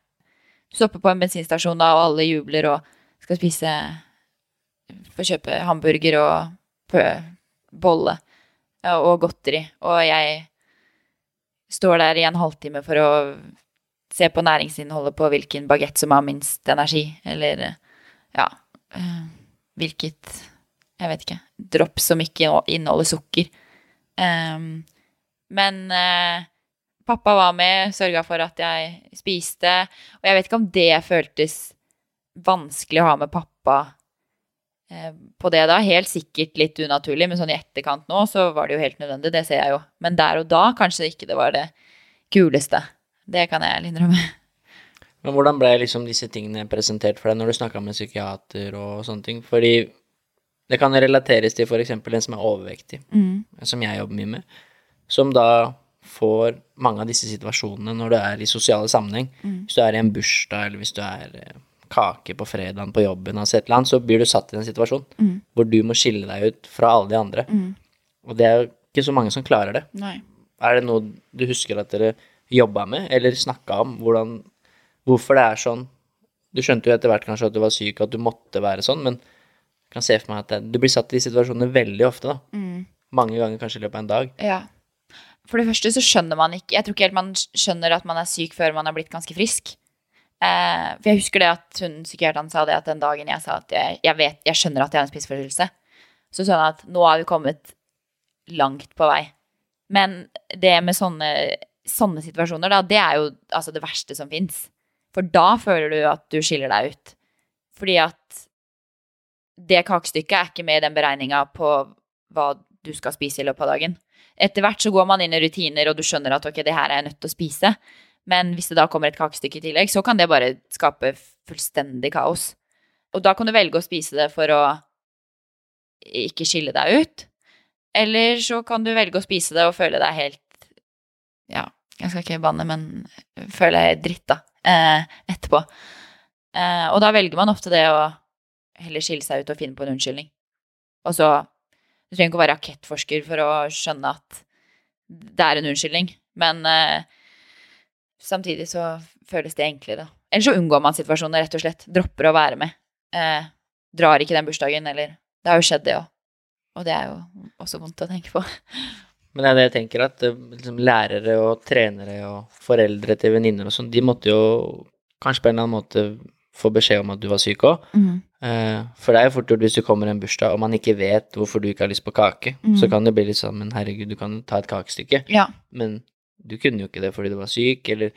Du stopper på en bensinstasjon da, og alle jubler og skal spise Få kjøpe hamburger og bolle og godteri. Og jeg står der i en halvtime for å se på næringsinnholdet på hvilken bagett som har minst energi, eller ja eh, Hvilket Jeg vet ikke. Dropp som ikke inneholder sukker. Um, men uh, pappa var med, sørga for at jeg spiste. Og jeg vet ikke om det føltes vanskelig å ha med pappa på det da. Helt sikkert litt unaturlig, men sånn i etterkant nå så var det jo helt nødvendig. Det ser jeg jo. Men der og da kanskje ikke det var det kuleste. Det kan jeg innrømme. Men hvordan ble liksom disse tingene presentert for deg når du snakka med psykiater og sånne ting? Fordi det kan relateres til f.eks. en som er overvektig, som jeg jobber mye med, som da får mange av disse situasjonene når du er i sosiale sammenheng. Hvis du er i en bursdag, eller hvis du er eh, kake på fredagen på jobben, altså et eller annet, så blir du satt i en situasjon hvor du må skille deg ut fra alle de andre. Og det er jo ikke så mange som klarer det. Nei. Er det noe du husker at dere jobba med, eller snakka om? Hvordan, hvorfor det er sånn? Du skjønte jo etter hvert kanskje at du var syk, og at du måtte være sånn, men jeg kan se for meg at det, du blir satt i de situasjonene veldig ofte, da. Mange ganger kanskje i løpet av en dag. Ja. For det første så skjønner man ikke Jeg tror ikke helt man skjønner at man er syk før man er blitt ganske frisk. Eh, for jeg husker det at hun psykiateren sa det at den dagen jeg sa at jeg, jeg vet, jeg skjønner at jeg har en spiseforstyrrelse, så sa hun at nå har vi kommet langt på vei. Men det med sånne, sånne situasjoner, da, det er jo altså det verste som fins. For da føler du at du skiller deg ut. Fordi at det kakestykket er ikke med i den beregninga på hva du skal spise i løpet av dagen. Etter hvert så går man inn i rutiner, og du skjønner at ok, det her er jeg nødt til å spise. Men hvis det da kommer et kakestykke i tillegg, så kan det bare skape fullstendig kaos. Og da kan du velge å spise det for å ikke skille deg ut. Eller så kan du velge å spise det og føle deg helt Ja, jeg skal ikke banne, men føle deg dritt, da. Eh, etterpå. Eh, og da velger man ofte det å heller skille seg ut og finne på en unnskyldning. Og så Du trenger ikke å være rakettforsker for å skjønne at det er en unnskyldning, men eh, samtidig så føles det enklere. da. Eller så unngår man situasjoner, rett og slett. Dropper å være med. Eh, drar ikke den bursdagen, eller Det har jo skjedd, det òg. Og det er jo også vondt å tenke på. [LAUGHS] Men det er det jeg tenker, at eh, liksom, lærere og trenere og foreldre til venninner og sånn, de måtte jo kanskje på en eller annen måte få beskjed om at du var syk òg. Eh, for det er jo fort gjort hvis du kommer i en bursdag og man ikke vet hvorfor du ikke har lyst på kake, så kan det bli litt sånn Men herregud, du kan ta et kakestykke. Ja. Men du kunne jo ikke det fordi du var syk, eller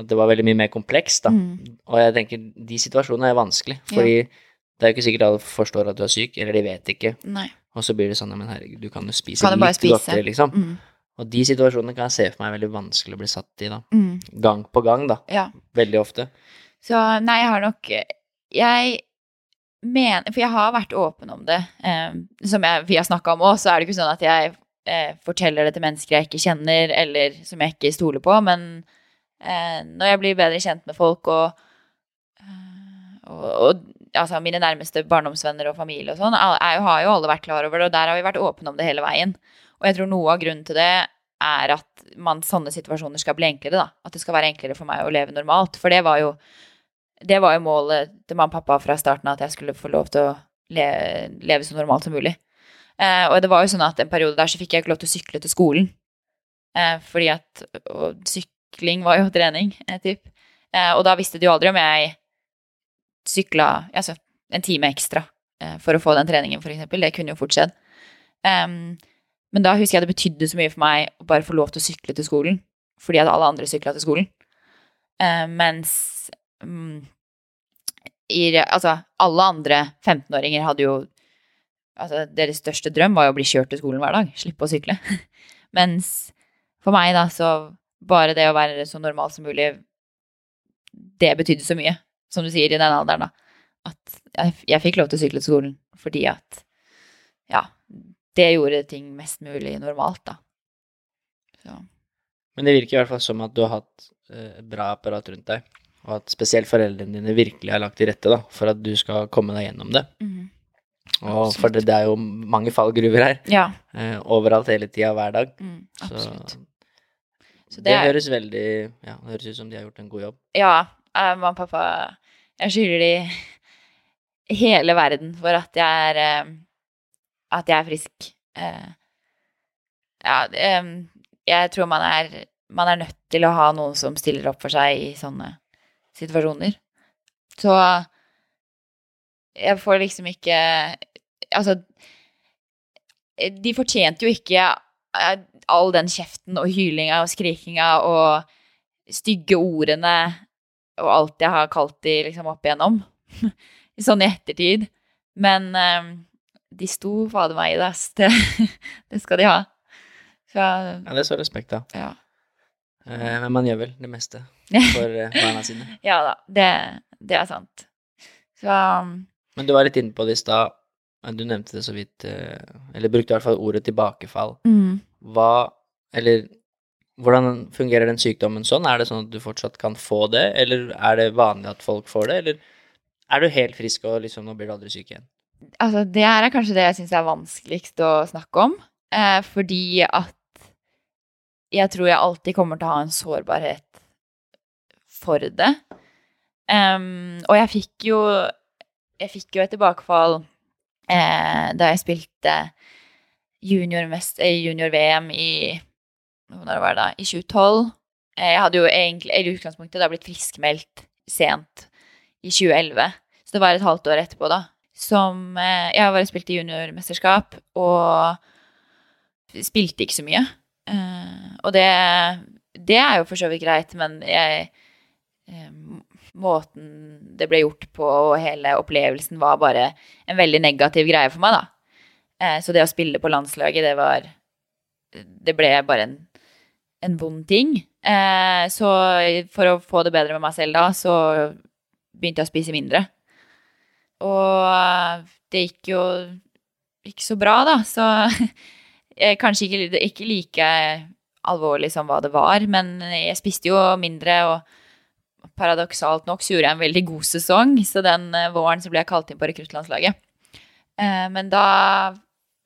at det var veldig mye mer komplekst, da. Mm. Og jeg tenker de situasjonene er vanskelig, fordi det er jo ikke sikkert alle forstår at du er syk, eller de vet ikke. Nei. Og så blir det sånn, men herregud, du kan jo spise Kan litt spise? godteri, liksom. Mm. Og de situasjonene kan jeg se for meg er veldig vanskelig å bli satt i, da. Mm. Gang på gang, da. Ja. Veldig ofte. Så nei, jeg har nok Jeg mener For jeg har vært åpen om det. Eh, som jeg, vi har snakka om òg, så er det ikke sånn at jeg eh, forteller det til mennesker jeg ikke kjenner, eller som jeg ikke stoler på, men eh, når jeg blir bedre kjent med folk og, eh, og, og altså mine nærmeste barndomsvenner og familie og sånn, har jo alle vært klar over det, og der har vi vært åpne om det hele veien. Og jeg tror noe av grunnen til det er at man, sånne situasjoner skal bli enklere, da. At det skal være enklere for meg å leve normalt. For det var jo det var jo målet til mamma og pappa fra starten av, at jeg skulle få lov til å le, leve så normalt som mulig. Eh, og det var jo sånn at en periode der så fikk jeg ikke lov til å sykle til skolen. Eh, fordi at sykling var jo [LAUGHS] trening, eh, typ. Og da visste de jo aldri om jeg sykla altså, en time ekstra for å få den treningen, eksempel. Det kunne jo fort skjedd. Um, men da husker jeg det betydde så mye for meg å bare få lov til å sykle til skolen, fordi at alle andre sykla til skolen. Uh, mens um, i, Altså, alle andre 15-åringer hadde jo Altså, deres største drøm var jo å bli kjørt til skolen hver dag, slippe å sykle. [LAUGHS] Mens for meg, da, så bare det å være så normal som mulig, det betydde så mye, som du sier, i den alderen, da. At jeg, jeg fikk lov til å sykle til skolen fordi at Ja, det gjorde ting mest mulig normalt, da. Så. Men det virker i hvert fall som at du har hatt eh, et bra apparat rundt deg, og at spesielt foreldrene dine virkelig har lagt til rette da, for at du skal komme deg gjennom det. Mhm. Og for det, det er jo mange fallgruver her, Ja. eh, overalt hele tida, hver dag. Mm, absolutt. Så det, det er- høres veldig Ja, det høres ut som de har gjort en god jobb. Ja, eh, mamma og pappa Jeg skylder de hele verden for at jeg er eh, At jeg er frisk. Eh, Ja, eh, jeg tror man er Man er nødt til å ha noen som stiller opp for seg i sånne situasjoner. Så jeg får liksom ikke Altså De fortjente jo ikke eh, all den kjeften og hylinga og skrikinga og stygge ordene og alt jeg har kalt de liksom opp igjennom. [LAUGHS] sånn i ettertid. Men um, de sto fader meg i det, ass. [LAUGHS] Det, det skal de ha. Så Ja, det står respekt av. ja. Eh, men man gjør vel det meste [LAUGHS] for eh, barna sine. ja da, det, det er sant. Så Men du var litt inne på det i stad. Du nevnte det så vidt, eh, eller brukte i hvert fall ordet tilbakefall. mm. Hva Eller hvordan fungerer den sykdommen sånn? Er det sånn at du fortsatt kan få det, eller er det vanlig at folk får det, eller er du helt frisk og liksom nå blir du aldri syk igjen? Altså, det her er kanskje det jeg syns er vanskeligst å snakke om. Eh, fordi at jeg tror jeg alltid kommer til å ha en sårbarhet for det. Um, og jeg fikk jo Jeg fikk jo et tilbakefall eh, da jeg spilte junior-VM junior i Når var det da? I 2012. Eh, jeg hadde jo egentlig i utgangspunktet da blitt friskmeldt sent i 2011. Så det var et halvt år etterpå, da. Som eh, Jeg bare spilt i juniormesterskap og spilte ikke så mye. Eh, og det, det er jo for så vidt greit, men jeg eh, Måten det ble gjort på, og hele opplevelsen, var bare en veldig negativ greie for meg, da. Eh, så det å spille på landslaget, det var Det ble bare en, en vond ting. Eh, så for å få det bedre med meg selv da, så begynte jeg å spise mindre. Og det gikk jo ikke så bra, da, så [LAUGHS] kanskje ikke, ikke like alvorlig som hva det var, men jeg spiste jo mindre, og paradoksalt nok så gjorde jeg en veldig god sesong, så den eh, våren så ble jeg kalt inn på rekruttlandslaget. Eh, Men da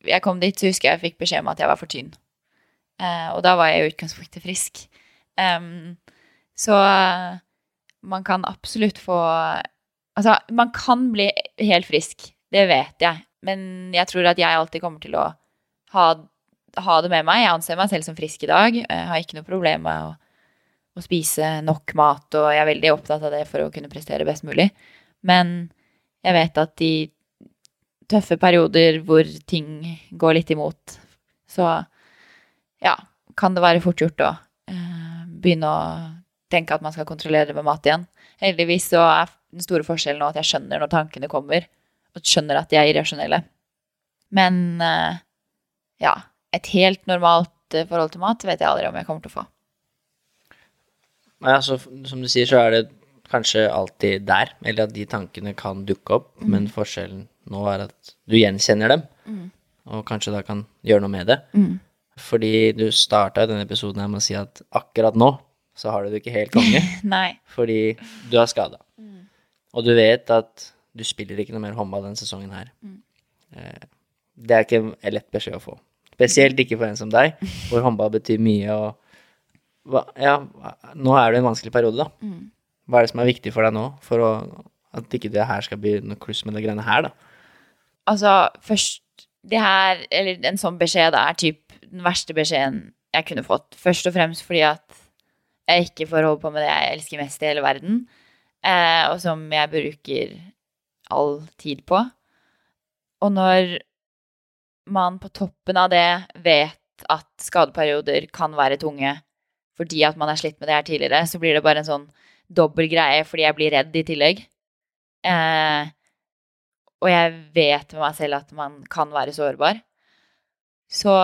jeg kom dit, så husker jeg jeg fikk beskjed om at jeg var for tynn. Eh, Og da var jeg i utgangspunktet frisk. Så man kan absolutt få Altså, man kan bli helt frisk, det vet jeg, men jeg tror at jeg alltid kommer til å ha, ha det med meg. Jeg anser meg selv som frisk i dag. Jeg har ikke noe problem med å, å spise nok mat, og jeg er veldig opptatt av det for å kunne prestere best mulig. Men jeg vet at i tøffe perioder hvor ting går litt imot, så ja, kan det være fort gjort å eh, begynne å tenke at man skal kontrollere det med mat igjen. Heldigvis så er den store forskjellen nå at jeg skjønner når tankene kommer, og skjønner at de er irrasjonelle. Men eh, ja, et helt normalt eh, forhold til mat vet jeg aldri om jeg kommer til å få. Ja, så som du sier, så er det kanskje alltid der, eller at de tankene kan dukke opp, men forskjellen nå er at du gjenkjenner dem, og kanskje da kan gjøre noe med det. Fordi du starta denne episoden her med å si at akkurat nå så har du det ikke helt konge, [LAUGHS] fordi du er skada. Og du vet at du spiller ikke noe mer håndball denne sesongen her. Eh, Det er ikke en lett beskjed å få. Spesielt ikke for en som deg, [LAUGHS] hvor håndball betyr mye, og hva, Ja, nå er du i en vanskelig periode, da. Hva er det som er viktig for deg nå, for å, at ikke det her skal bli noe kluss med det greiene her, da? Altså, først Det her, eller en sånn beskjed, er typ den verste beskjeden jeg kunne fått. Først og fremst fordi at jeg ikke får holde på med det jeg elsker mest i hele verden, eh, og som jeg bruker all tid på. Og når man på toppen av det vet at skadeperioder kan være tunge fordi at man er slitt med det her tidligere, så blir det bare en sånn dobbel greie fordi jeg blir redd i tillegg. Eh, og jeg vet med meg selv at man kan være sårbar. Så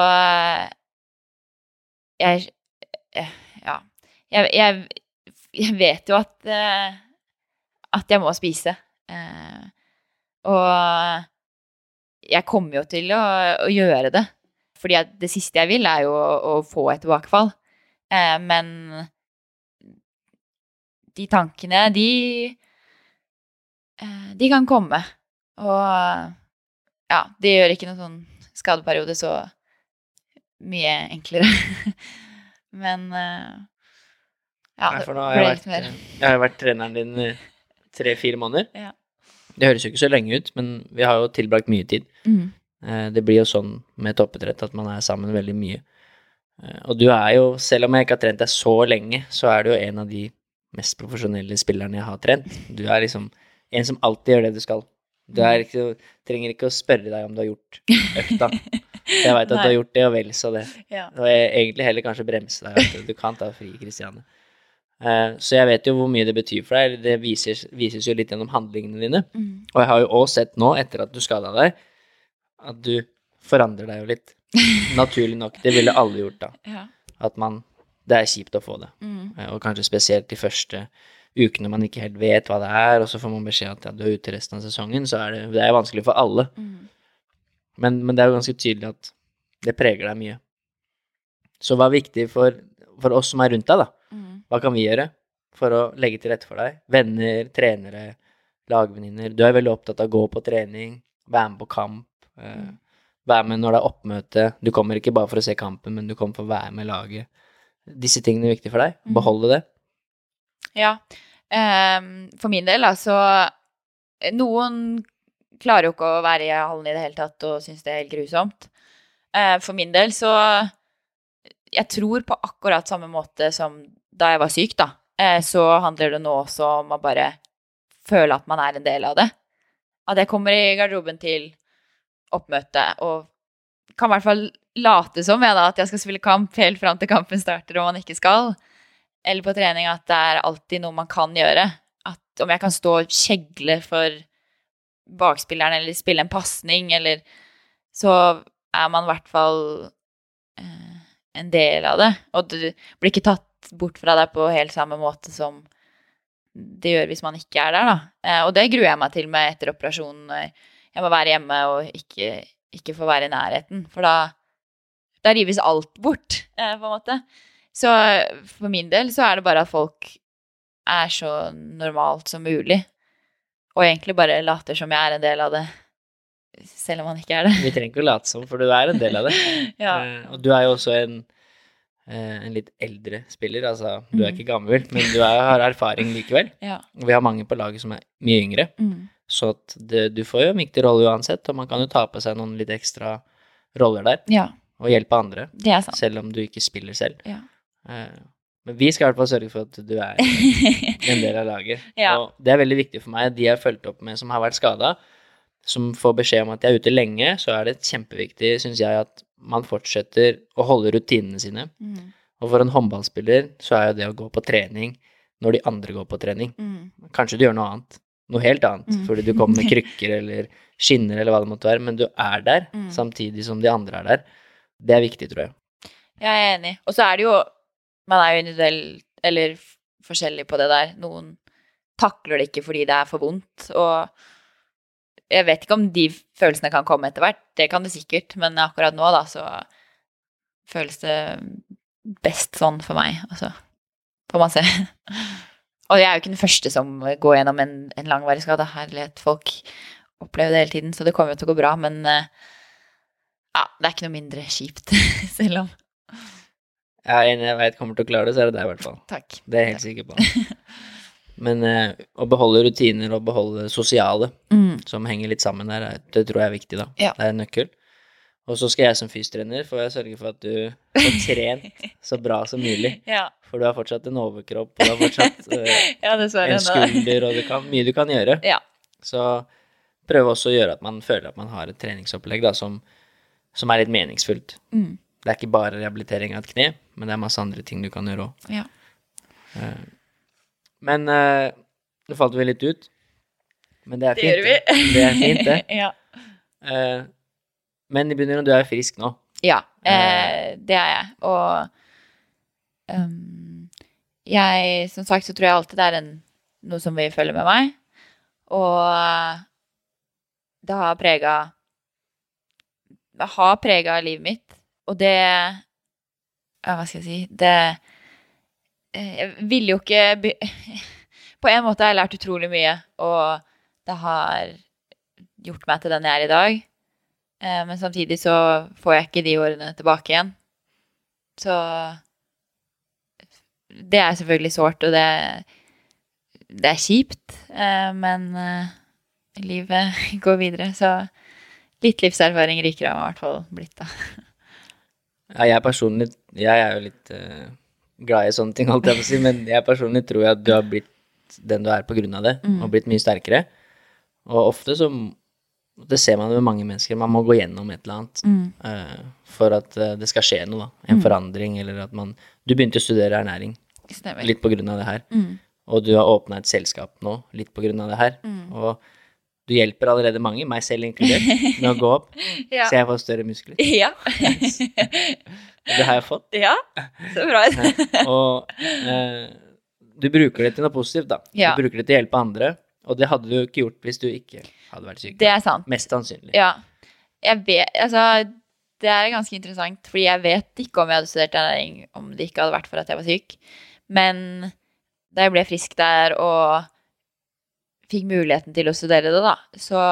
jeg eh, Ja. Jeg, jeg, jeg vet jo at eh, at jeg må spise. Eh, og jeg kommer jo til å, å gjøre det. Fordi det siste jeg vil, er jo å, å få et tilbakefall. Eh, men de tankene, de eh, De kan komme. Og ja, det gjør ikke noen sånn skadeperiode så mye enklere. [LAUGHS] Men eh, ja, Nei, for nå har jeg, vært, jeg har vært treneren din tre-fire måneder. Ja. Det høres jo ikke så lenge ut, men vi har jo tilbrakt mye tid. Mm. Det blir jo sånn med toppidrett at man er sammen veldig mye. Og du er jo, selv om jeg ikke har trent deg så lenge, så er du jo en av de mest profesjonelle spillerne jeg har trent. Du er liksom en som alltid gjør det du skal. Du ikke, trenger ikke å spørre deg om du har gjort økta. [LAUGHS] Jeg veit at du har gjort det, og vel så det. Ja. Og jeg egentlig heller kanskje bremse deg. Du kan ta fri, Kristiane. Uh, så jeg vet jo hvor mye det betyr for deg. Det vises, vises jo litt gjennom handlingene dine. Mm. Og jeg har jo òg sett nå, etter at du skada deg, at du forandrer deg jo litt. [LAUGHS] Naturlig nok. Det ville alle gjort da. Ja. At man Det er kjipt å få det. Mm. Uh, og kanskje spesielt de første ukene man ikke helt vet hva det er, og så får man beskjed at ja, du er ute resten av sesongen, så er det, det er vanskelig for alle. Mm. Men, men, det er jo ganske tydelig at det preger deg mye. Så hva er viktig for, for oss som er rundt deg, da? Mm. Hva kan vi gjøre for å legge til rette for deg? Venner, trenere, lagvenninner. Du er veldig opptatt av å gå på trening, være med på kamp. Eh, Være med når det er oppmøte. Du kommer ikke bare for å se kampen, men du kommer for å være med laget. Disse tingene er viktige for deg. Mm. Beholde det. Ja. Ehm, for min del, altså Noen klarer jo ikke å være i hallen i det hele tatt og syns det er helt grusomt. Eh, for min del så Jeg tror på akkurat samme måte som da jeg var syk, da. Eh, så handler det nå også om å bare føle at man er en del av det. At jeg kommer i garderoben til oppmøte og kan i hvert fall late som jeg da, at jeg skal spille kamp helt fram til kampen starter og man ikke skal eller på trening at det er alltid noe man kan gjøre. At om jeg kan stå og kjegle for bakspilleren eller spille en pasning, eller Så er man i hvert fall eh, en del av det. Og du blir ikke tatt bort fra deg på helt samme måte som det gjør hvis man ikke er der, da. Eh, og det gruer jeg meg til med etter operasjonen. Jeg må være hjemme og ikke, ikke få være i nærheten. For da, da rives alt bort, eh, på en måte. Så for min del så er det bare at folk er så normalt som mulig. Og egentlig bare later som jeg er en del av det, selv om man ikke er det. Vi trenger ikke å late som, for du er en del av det. [LAUGHS] Ja. Eh, og du er jo også en, eh, en litt eldre spiller. Altså, du er Mm. ikke gammel, men du er, har erfaring likevel. Ja. Vi har mange på laget som er mye yngre. Mm. Så det, du får jo en viktig rolle uansett, og man kan jo ta på seg noen litt ekstra roller der, ja. og hjelpe andre, Det sant. selv om du ikke spiller selv. Ja. Eh, Men vi skal i hvert fall sørge for at du er [LAUGHS] en del av laget. Ja. Og det er veldig viktig for meg. De jeg har fulgt opp med som har vært skada, som får beskjed om at de er ute lenge, så er det kjempeviktig, syns jeg, at man fortsetter å holde rutinene sine. Mm. Og for en håndballspiller så er jo det å gå på trening når de andre går på trening. Mm. Kanskje du gjør noe annet. Noe helt annet. Mm. Fordi du kommer med krykker eller skinner eller hva det måtte være, men du er der Mm. samtidig som de andre er der. Det er viktig, tror jeg. Jeg er enig. Og så er det jo Man er jo individuell eller forskjellig på det der. Noen takler det ikke fordi det er for vondt. Og jeg vet ikke om de følelsene kan komme etter hvert. Det kan det sikkert. Men akkurat nå, da, så føles det best sånn for meg. Altså, får man se. Og jeg er jo ikke den første som går gjennom en, en langvarig skade. Herlighet, folk opplever det hele tiden, så det kommer jo til å gå bra. Men eh, ja, det er ikke noe mindre kjipt, [LAUGHS] selv om Ja, en jeg vet kommer til å klare det, så er det deg, i hvert fall. Takk. Det er jeg helt sikker på. [LAUGHS] Men eh, å beholde rutiner og beholde sosiale Mm. som henger litt sammen der, er- det tror jeg er viktig, da. Ja. Det er en nøkkel. Og så skal jeg som fystrener får jeg sørge for at du får [LAUGHS] trent så bra som mulig. Ja, For du har fortsatt en overkropp, og du har fortsatt uh, [LAUGHS] ja en skulder, og kan, mye du kan gjøre. Ja. Så prøv også å gjøre at man føler at man har et treningsopplegg da, som, som er litt meningsfullt. Mm. Det er ikke bare rehabilitering av et kne, men det er masse andre ting du kan gjøre òg. Ja. Men uh, nå falt vi litt ut. Men det er Det fint. gjør vi. Det er fint, det. [LAUGHS] ja. Eh, men i bunn og grunn, du er frisk nå. Ja, eh, det er jeg. Og um, jeg, som sagt, så tror jeg alltid det er en, noe som vil følge med meg. Og det har prega Det har prega livet mitt. Og det ja, Hva skal jeg si Det eh, Jeg ville jo ikke by [LAUGHS] På en måte har jeg lært utrolig mye, og det har gjort meg til den jeg er i dag. Eh, Men samtidig så får jeg ikke de årene tilbake igjen. Så det er selvfølgelig sårt, og det, det er kjipt. eh, Men eh, livet [LAUGHS] går videre, så litt livserfaring ryker av meg i hvert fall blitt, da. [LAUGHS] Ja, jeg personlig Jeg er jo litt glad i sånne ting, holdt jeg på å si, men jeg personlig tror at du har blitt den du er på grunn av det, Mm. og blitt mye sterkere. Og ofte så Det ser man med mange mennesker, man må gå gjennom et eller annet eh, for at uh, det skal skje noe, da. En Mm. forandring, eller at man Du begynte å studere ernæring Stemmer. litt på grunn av det her, Mm. og du har åpna et selskap nå litt på grunn av det her, Mm. og du hjelper allerede mange, meg selv inkludert, med å gå opp, [LAUGHS] Ja. så jeg får større muskler. Ja. Det har jeg fått. ja, så bra. [LAUGHS] Og uh, du bruker det til noe positivt, da. Ja. Du bruker det til å hjelpe andre, og det hadde du ikke gjort hvis du ikke hadde vært syk. Det er sant. Mest sannsynlig. Ja. Jeg vet Altså, det er ganske interessant, fordi jeg vet ikke om jeg hadde studert ernæring om det ikke hadde vært for at jeg var syk. Men da jeg ble frisk der og fikk muligheten til å studere det, da, så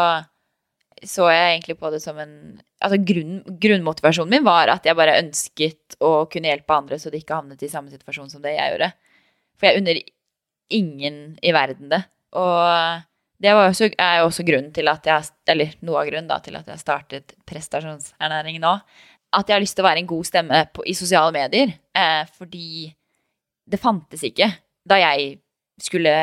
så jeg egentlig på det som en Altså grunn, grunnmotivasjonen min var at jeg bare ønsket å kunne hjelpe andre så de ikke havnet i samme situasjon som det jeg gjorde. For jeg unner ingen i verden det. Og det også, er jo også grunnen til at jeg Eller noe av grunnen da, til at jeg startet prestasjonsernæring nå. At jeg har lyst til å være en god stemme på, i sosiale medier. Eh, fordi det fantes ikke da jeg skulle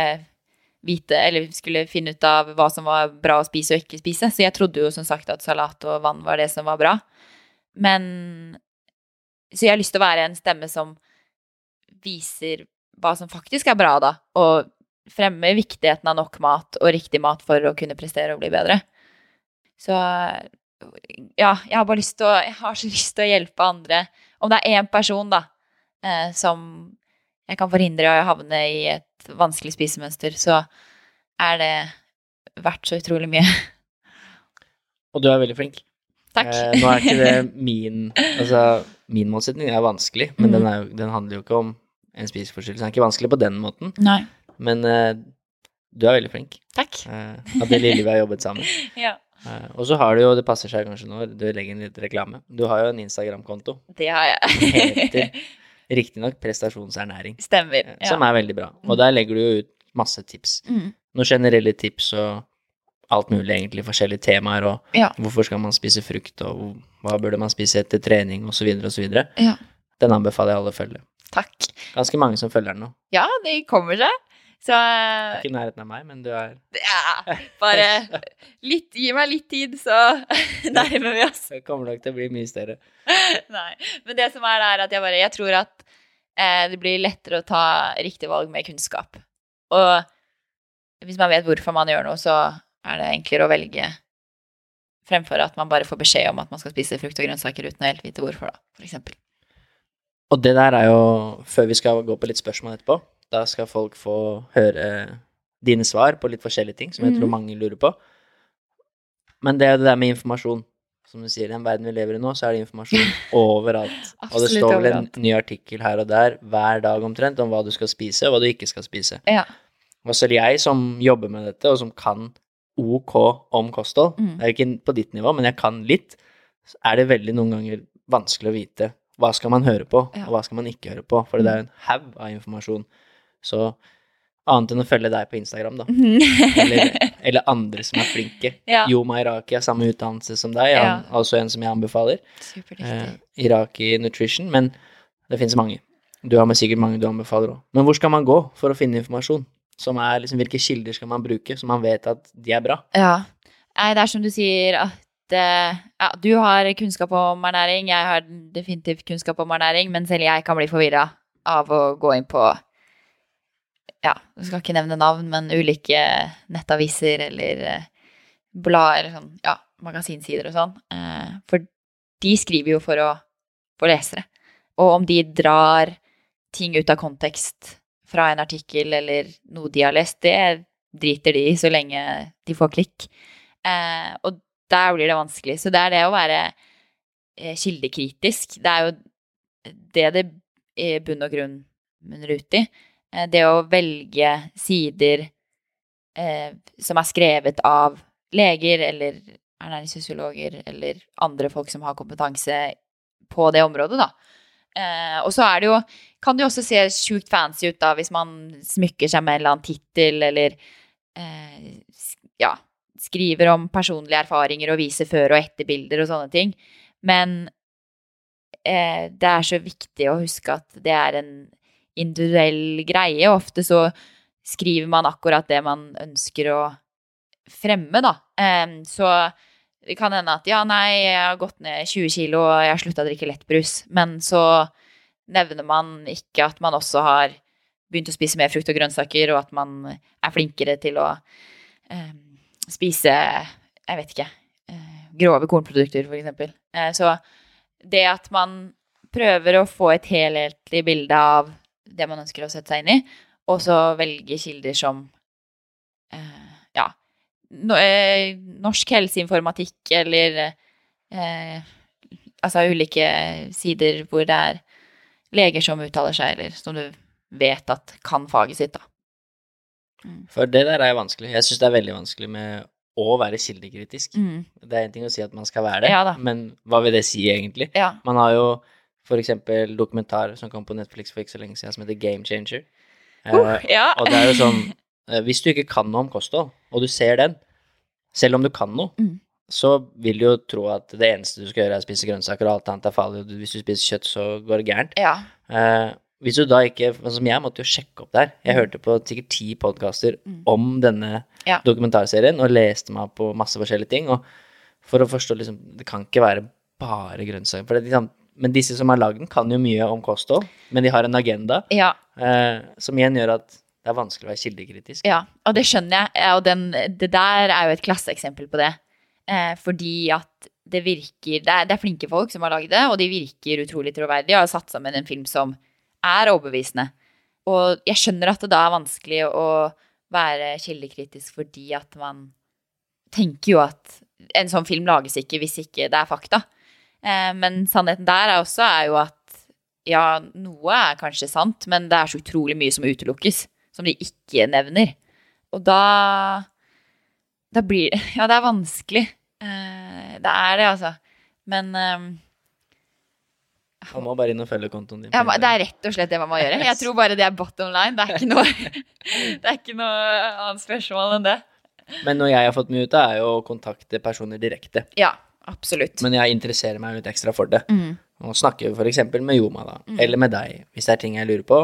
vite, eller skulle finne ut av hva som var bra å spise og ikke spise. Så jeg trodde jo som sagt at salat og vann var det som var bra. Men Så jeg har lyst til å være en stemme som viser hva som faktisk er bra, da. Og fremmer viktigheten av nok mat og riktig mat for å kunne prestere og bli bedre. Så ja, jeg har bare lyst til å Jeg har så [LAUGHS] lyst til å hjelpe andre. Om det er én person, da, eh, som jeg kan forhindre å havne i et vanskelig spisemønster, så er det verdt så utrolig mye. [LAUGHS] Og du er veldig flink. Takk. Eh, nå er ikke det [LAUGHS] min Altså, min målsetning er vanskelig, men Mm. den, er den handler jo ikke om en spiseforstyrrelse. Den er ikke vanskelig på den måten, Nei. Men eh, du er veldig flink. Takk. Eh, av det lille vi har jobbet sammen. [LAUGHS] Ja. Uh, og så har du jo, det passer seg kanskje nå, du legger inn litt reklame. Du har jo en Instagram-konto. Det har jeg. Heter riktignok prestasjonsernæring, Stemmer. Ja. som er veldig bra. Og der legger du jo ut masse tips. Mm. Noen generelle tips og alt mulig, egentlig, forskjellige temaer, og Ja. hvorfor skal man spise frukt, og hva burde man spise etter trening, osv., osv. Ja. Den anbefaler jeg alle å følge. Takk. Ganske mange som følger den nå. Ja, det kommer seg. Så Ikke i nærheten av meg, men du er ja, bare litt, gi meg litt tid, så [LAUGHS] nærmer vi oss. Det kommer nok til å bli mye større. [LAUGHS] Nei. Men det som er, det er at jeg bare Jeg tror at eh, det blir lettere å ta riktig valg med kunnskap. Og hvis man vet hvorfor man gjør noe, så er det enklere å velge fremfor at man bare får beskjed om at man skal spise frukt og grønnsaker uten å helt vite hvorfor, da, for eksempel. Og det der er jo Før vi skal gå på litt spørsmål etterpå, da skal folk få høre dine svar på litt forskjellige ting som jeg tror Mhm. mange lurer på. Men det er det der med informasjon. Som du sier, i den verden vi lever i nå, så er det informasjon [LAUGHS] overalt. og det står vel en ny artikkel her og der hver dag omtrent om hva du skal spise, og hva du ikke skal spise. Ja. Og selv jeg som jobber med dette, og som kan ok om kosthold, Mm. det er ikke på ditt nivå, men jeg kan litt, så er det veldig noen ganger vanskelig å vite hva skal man høre på, Ja. og hva skal man ikke høre på, for det er jo en haug av informasjon. Så Annet enn å følge deg på Instagram, da. Eller, eller andre som er flinke. [LAUGHS] Ja. Yoma Iraki har samme utdannelse som deg, han, altså en som jeg anbefaler. Eh, Iraki Nutrition, men det finnes mange. Du har med sikkert mange du anbefaler òg. Men hvor skal man gå for å finne informasjon? Som er liksom, Hvilke kilder skal man bruke, så man vet at de er bra? Ja. Nei, det er som du sier at eh, ja, du har kunnskap om ernæring, jeg har definitivt kunnskap om ernæring, men selv jeg kan bli forvirra av å gå inn på ja, jeg skal ikke nevne navn, men ulike nettaviser eller eh, blad eller sånn, ja, magasinsider og sånn. Eh, for de skriver jo for å få lesere. Og om de drar ting ut av kontekst fra en artikkel eller noe de har lest, det driter de i så lenge de får klikk. Eh, og der blir det vanskelig. Så det er det å være kildekritisk. Det er jo det det i bunn og grunn munner ut i. Eh, det å velge sider eh, som er skrevet av leger eller ernæringsfysiologer eller andre folk som har kompetanse på det området, da. Eh, og så er det jo Kan det jo også se sjukt fancy ut da hvis man smykker seg med en eller annen tittel eller eh, ja, skriver om personlige erfaringer og viser før- og etterbilder og sånne ting. Men eh, det er så viktig å huske at det er en individuell greie. Ofte så skriver man akkurat det man ønsker å fremme, da. Så det kan hende at ja, nei, jeg har gått ned 20 kilo og jeg har slutta å drikke lettbrus, men så nevner man ikke at man også har begynt å spise mer frukt og grønnsaker, og at man er flinkere til å um, spise jeg vet ikke uh, grove kornprodukter, for eksempel. Uh, så det at man prøver å få et helhetlig bilde av det man ønsker å sette seg inn i, og så velge kilder som eh, ja no, eh, norsk helseinformatikk eller eh, altså ulike sider hvor det er leger som uttaler seg, eller som du vet at kan faget sitt, da. Mm. For det der er vanskelig. Jeg syns det er veldig vanskelig med å være kildekritisk. Mm. Det er en ting å si at man skal være det, Ja men hva vil det si egentlig? Ja. Man har jo eksempel dokumentar som kom på Netflix for ikke så lenge siden, som heter Game Changer. Uh, Eh, ja. og det er jo sånn eh, Hvis du ikke kan noe om kosthold, og du ser den, selv om du kan noe, Mm. så vil du jo tro at det eneste du skal gjøre, er å spise grønnsaker, og alt annet er farlig, og hvis du spiser kjøtt, så går det gærent. ja. Uh, hvis du da ikke som jeg måtte jo sjekke opp der. Jeg hørte på sikkert ti podkaster Mm. om denne Ja. dokumentarserien, og leste meg på masse forskjellige ting. Og for å forstå liksom Det kan ikke være bare grønnsaker. For det, liksom, men disse som har lagd den, kan jo mye om kosthold, men de har en agenda ja. eh, som igjen gjør at det er vanskelig å være kildekritisk. Ja, og det skjønner jeg. Og den, det der er jo et klasseeksempel på det. Eh, fordi at det virker det er, det er flinke folk som har lagd det, og de virker utrolig troverdige og har satt sammen en film som er overbevisende. Og jeg skjønner at det da er vanskelig å være kildekritisk fordi at man tenker jo at en sånn film lages ikke hvis ikke det er fakta. Eh, men sannheten der er også er jo at ja, noe er kanskje sant, men det er så utrolig mye som utelukkes, som de ikke nevner. Og da Da blir det [LAUGHS] Ja, det er vanskelig. Eh, det er det, altså. Men eh, Man må bare inn og følge kontoen din. ja, det er rett og slett det man må gjøre. [LAUGHS] Jeg tror bare det er bottom line. Det er ikke noe, [LAUGHS] det er ikke noe annet spørsmål enn det. Men noe jeg har fått mye ut av, er jo å kontakte personer direkte. Ja, absolutt. Men jeg interesserer meg litt ekstra for det. Mm. Og snakker f.eks. med Joma, da, eller med deg, hvis det er ting jeg lurer på.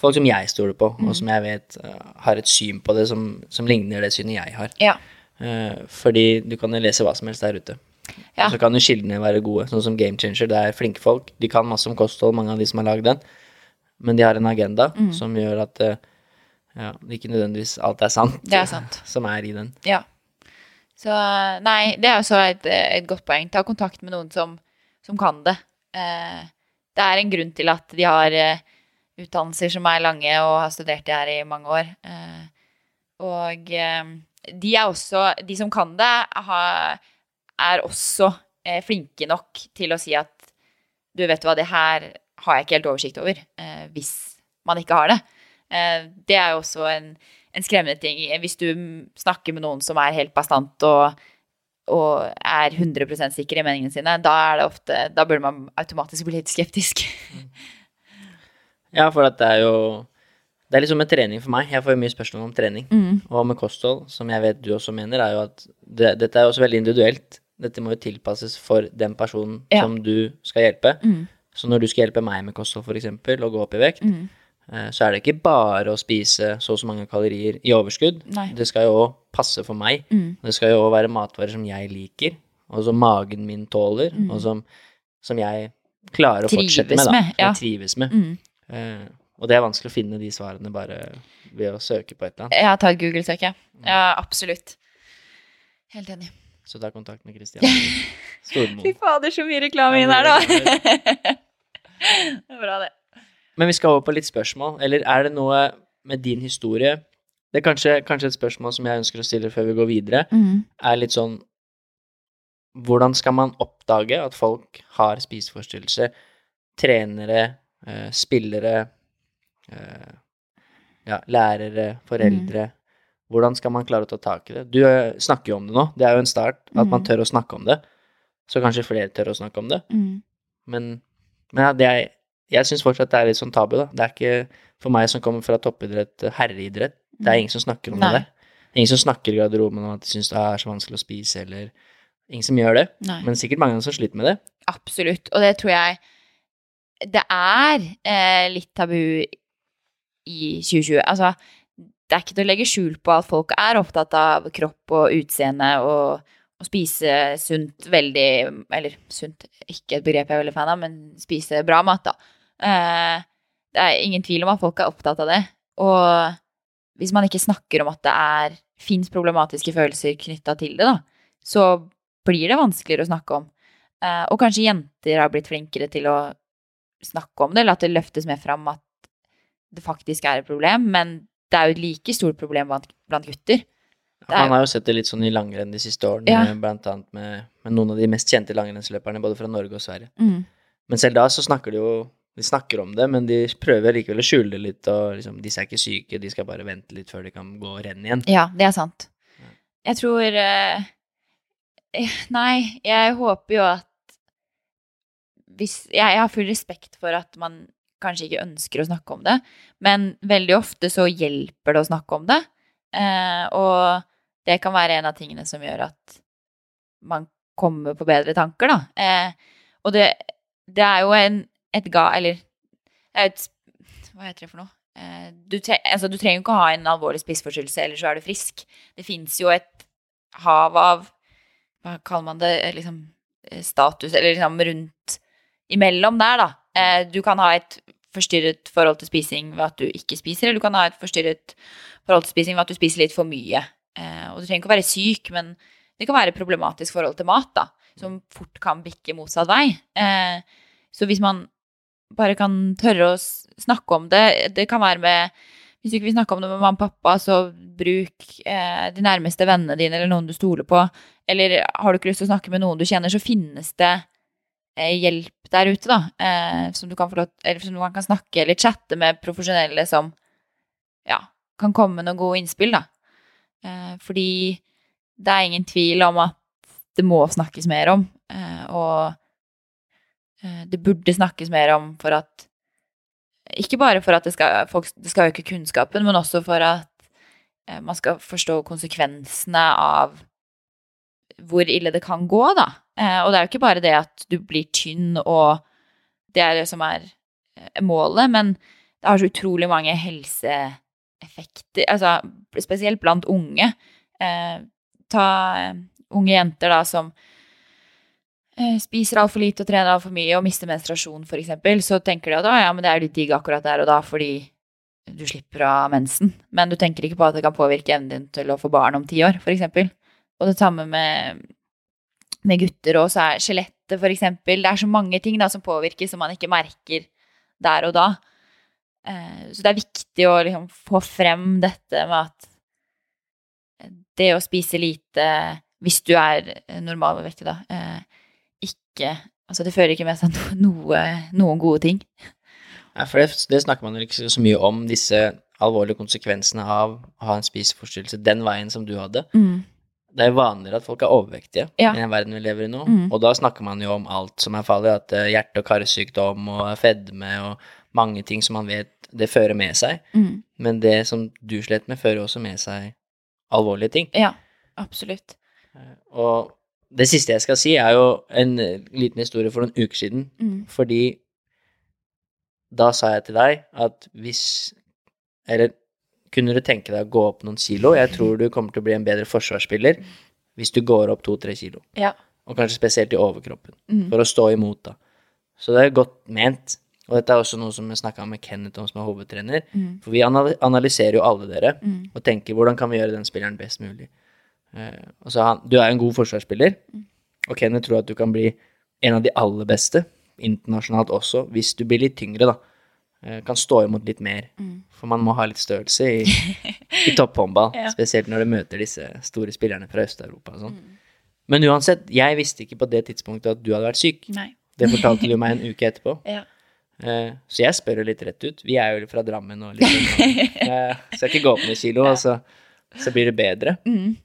Folk som jeg stoler på, og som jeg vet uh, har et syn på det som, som ligner det synet jeg har. Ja. Uh, fordi du kan lese hva som helst der ute. Ja. Og så kan jo kildene være gode, sånn som Game Changer. Det er flinke folk. De kan masse om kosthold, mange av de som har lagd den. Men de har en agenda Mm. som gjør at uh, ja, ikke nødvendigvis alt er sant, Det er sant. [LAUGHS] som er i den. Ja. Så nei, det er også et, et godt poeng. Ta kontakt med noen som, som kan det. Eh, det er en grunn til at de har eh, utdannelser som er lange og har studert det her i mange år. Eh, og eh, de er også De som kan det, har, er også eh, flinke nok til å si at du vet hva, det her har jeg ikke helt oversikt over, eh, hvis man ikke har det. Eh, det er jo også en, en skremmende ting. Hvis du snakker med noen som er helt bastant og, og er 100% sikker i meningene sine, da er det ofte Da burde man automatisk bli litt skeptisk. [LAUGHS] Ja, for at det er jo Det er liksom en trening for meg. Jeg får jo mye spørsmål om trening. Mm. Og med kosthold, som jeg vet du også mener, er jo at det, dette er også veldig individuelt. Dette må jo tilpasses for den personen Ja. som du skal hjelpe. Mm. Så når du skal hjelpe meg med kosthold, eksempel, og gå opp i vekt, Mm. Eh, så er det ikke bare å spise så og så mange kalorier i overskudd. Nei. Det skal jo òg passe for meg. Mm. Det skal jo òg være matvarer som jeg liker, og som magen min tåler, Mm. og som, som jeg klarer å Trives fortsette med. Med, ja. Jeg trives med. Mm. Eh, og det er vanskelig å finne de svarene bare ved å søke på et eller annet. Jeg har tatt Google-søk, jeg. Ja, absolutt. Helt enig. Så ta kontakt med Kristian [LAUGHS] Stormoen. Fy fader, så mye reklame inn her, da. det er bra, [LAUGHS] det. Men vi skal over på litt spørsmål. Eller er det noe med din historie Det er kanskje, kanskje et spørsmål som jeg ønsker å stille før vi går videre, Mm. er litt sånn Hvordan skal man oppdage at folk har spiseforstyrrelse? Trenere, eh, spillere, eh, ja, lærere, foreldre. Hvordan skal man klare å ta tak i det? Du eh, snakker jo om det nå, det er jo en start. At man Mm. tør å snakke om det. Så kanskje flere tør å snakke om det. Mm. Men, men ja, det er, jeg syns fortsatt det er litt sånn tabu, da. Det er ikke for meg som kommer fra toppidrett, eh, herreidrett. Det er ingen som snakker om Nei. det ingen som snakker i garderoben om at de syns det er så vanskelig å spise, eller Ingen som gjør det. Nei. Men sikkert mange som sliter med det. Absolutt. Og det tror jeg det er eh, litt tabu i 2020. Altså, det er ikke til å legge skjul på at folk er opptatt av kropp og utseende og å spise sunt veldig Eller sunt, ikke et begrep jeg er veldig fan av, men spise bra mat, da. Eh, det er ingen tvil om at folk er opptatt av det. Og hvis man ikke snakker om at det er fins problematiske følelser knytta til det, da, så blir det vanskeligere å snakke om. Eh, og kanskje jenter har blitt flinkere til å snakke om det, eller at det løftes mer fram at det faktisk er et problem, men det er jo et like stort problem blant, blant gutter. Er- Man har jo sett det litt sånn i langrenn de siste årene, Ja. blant annet med, med noen av de mest kjente langrennsløperne både fra Norge og Sverige. Mm. Men selv da så snakker de jo De snakker om det, men de prøver likevel å skjule det litt, og liksom, Disse er ikke syke, de skal bare vente litt før de kan gå og renne igjen. Ja, det er sant. Ja. Jeg tror eh, eh, Nei, jeg håper jo at hvis jeg, jeg har full respekt for at man kanskje ikke ønsker å snakke om det, men veldig ofte så hjelper det å snakke om det. Eh, og det kan være en av tingene som gjør at man kommer på bedre tanker, da. Eh, og det, det er jo en, et ga... Eller er et Hva heter det for noe? Eh, du, tre, altså, du trenger jo ikke å ha en alvorlig spiseforstyrrelse, eller så er du frisk. Det fins jo et hav av Hva kaller man det? eh, Liksom eh, status, eller liksom rundt imellom der, da. Eh, du kan ha et forstyrret forhold til spising ved at du ikke spiser, eller du kan ha et forstyrret forhold til spising ved at du spiser litt for mye. Eh, og du trenger ikke å være syk, men det kan være et problematisk forhold til mat, da, som fort kan bikke motsatt vei. Eh, så hvis man bare kan tørre å snakke om det, det kan være med Hvis du ikke vil snakke om det med mamma og pappa, så bruk eh, de nærmeste vennene dine eller noen du stoler på. Eller har du ikke lyst til å snakke med noen du kjenner, så finnes det eh, hjelp der ute, da. Eh, som, du kan lov, eller som man kan snakke eller chatte med profesjonelle som ja, kan komme med noen gode innspill, da. Eh, fordi det er ingen tvil om at det må snakkes mer om, eh, og det burde snakkes mer om for at Ikke bare for at det skal, folk, det skal øke kunnskapen, men også for at eh, man skal forstå konsekvensene av hvor ille det kan gå, da. Eh, og det er jo ikke bare det at du blir tynn og det er det som er eh, målet, men det har så utrolig mange helseeffekter, altså spesielt blant unge. Eh, ta eh, unge jenter da som eh, spiser altfor lite og trener altfor mye og mister menstruasjon, for eksempel, så tenker de at ja, men det er litt digg akkurat der og da fordi du slipper av mensen. Men du tenker ikke på at det kan påvirke evnen din til å få barn om ti år, for eksempel. Og det samme med, med gutter òg, så er skjelettet, eksempel. Det er så mange ting da som påvirker som man ikke merker der og da. Eh, så det er viktig å liksom få frem dette med at det å spise lite hvis du er normalvektig, da, eh, ikke Altså, det fører ikke med seg noe, noen gode ting. Ja, for det, det snakker man jo ikke så mye om, disse alvorlige konsekvensene av å ha en spiseforstyrrelse den veien som du hadde. Det er vanligere at folk er overvektige Ja. i den verden vi lever i nå. Mm. Og da snakker man jo om alt som er farlig. At eh, hjerte- og karsykdom og fedme og mange ting som man vet det fører med seg. Mm. Men det som du slet med, fører også med seg alvorlige ting. Ja, absolutt. Og det siste jeg skal si, er jo en eh, liten historie for noen uker siden. Mm. Fordi da sa jeg til deg at hvis Eller kunne du tenke deg å gå opp noen kilo? Jeg tror du kommer til å bli en bedre forsvarsspiller hvis du går opp to-tre kilo. Ja. Og kanskje spesielt i overkroppen. Mm. For å stå imot, da. Så det er godt ment. Og dette er også noe som jeg snakka med Kenneth om, som er hovedtrener. Mm. For vi analyserer jo alle dere Mm. og tenker hvordan kan vi gjøre den spilleren best mulig. Eh, og så han, Du er en god forsvarsspiller, og Kenneth tror at du kan bli en av de aller beste internasjonalt også, hvis du blir litt tyngre, da. Eh, kan stå imot litt mer. Mm. For man må ha litt størrelse i, [LAUGHS] i topphåndball, Ja. spesielt når du møter disse store spillerne fra Øst-Europa og sånn. Mm. Men uansett, jeg visste ikke på det tidspunktet at du hadde vært syk. Nei. Det fortalte du meg en uke etterpå. [LAUGHS] Ja. Eh, Så jeg spør jo litt rett ut. Vi er jo fra Drammen og litt sånn. [LAUGHS] eh, Skal ikke gå opp noen kilo, og så, så blir det bedre. Mm.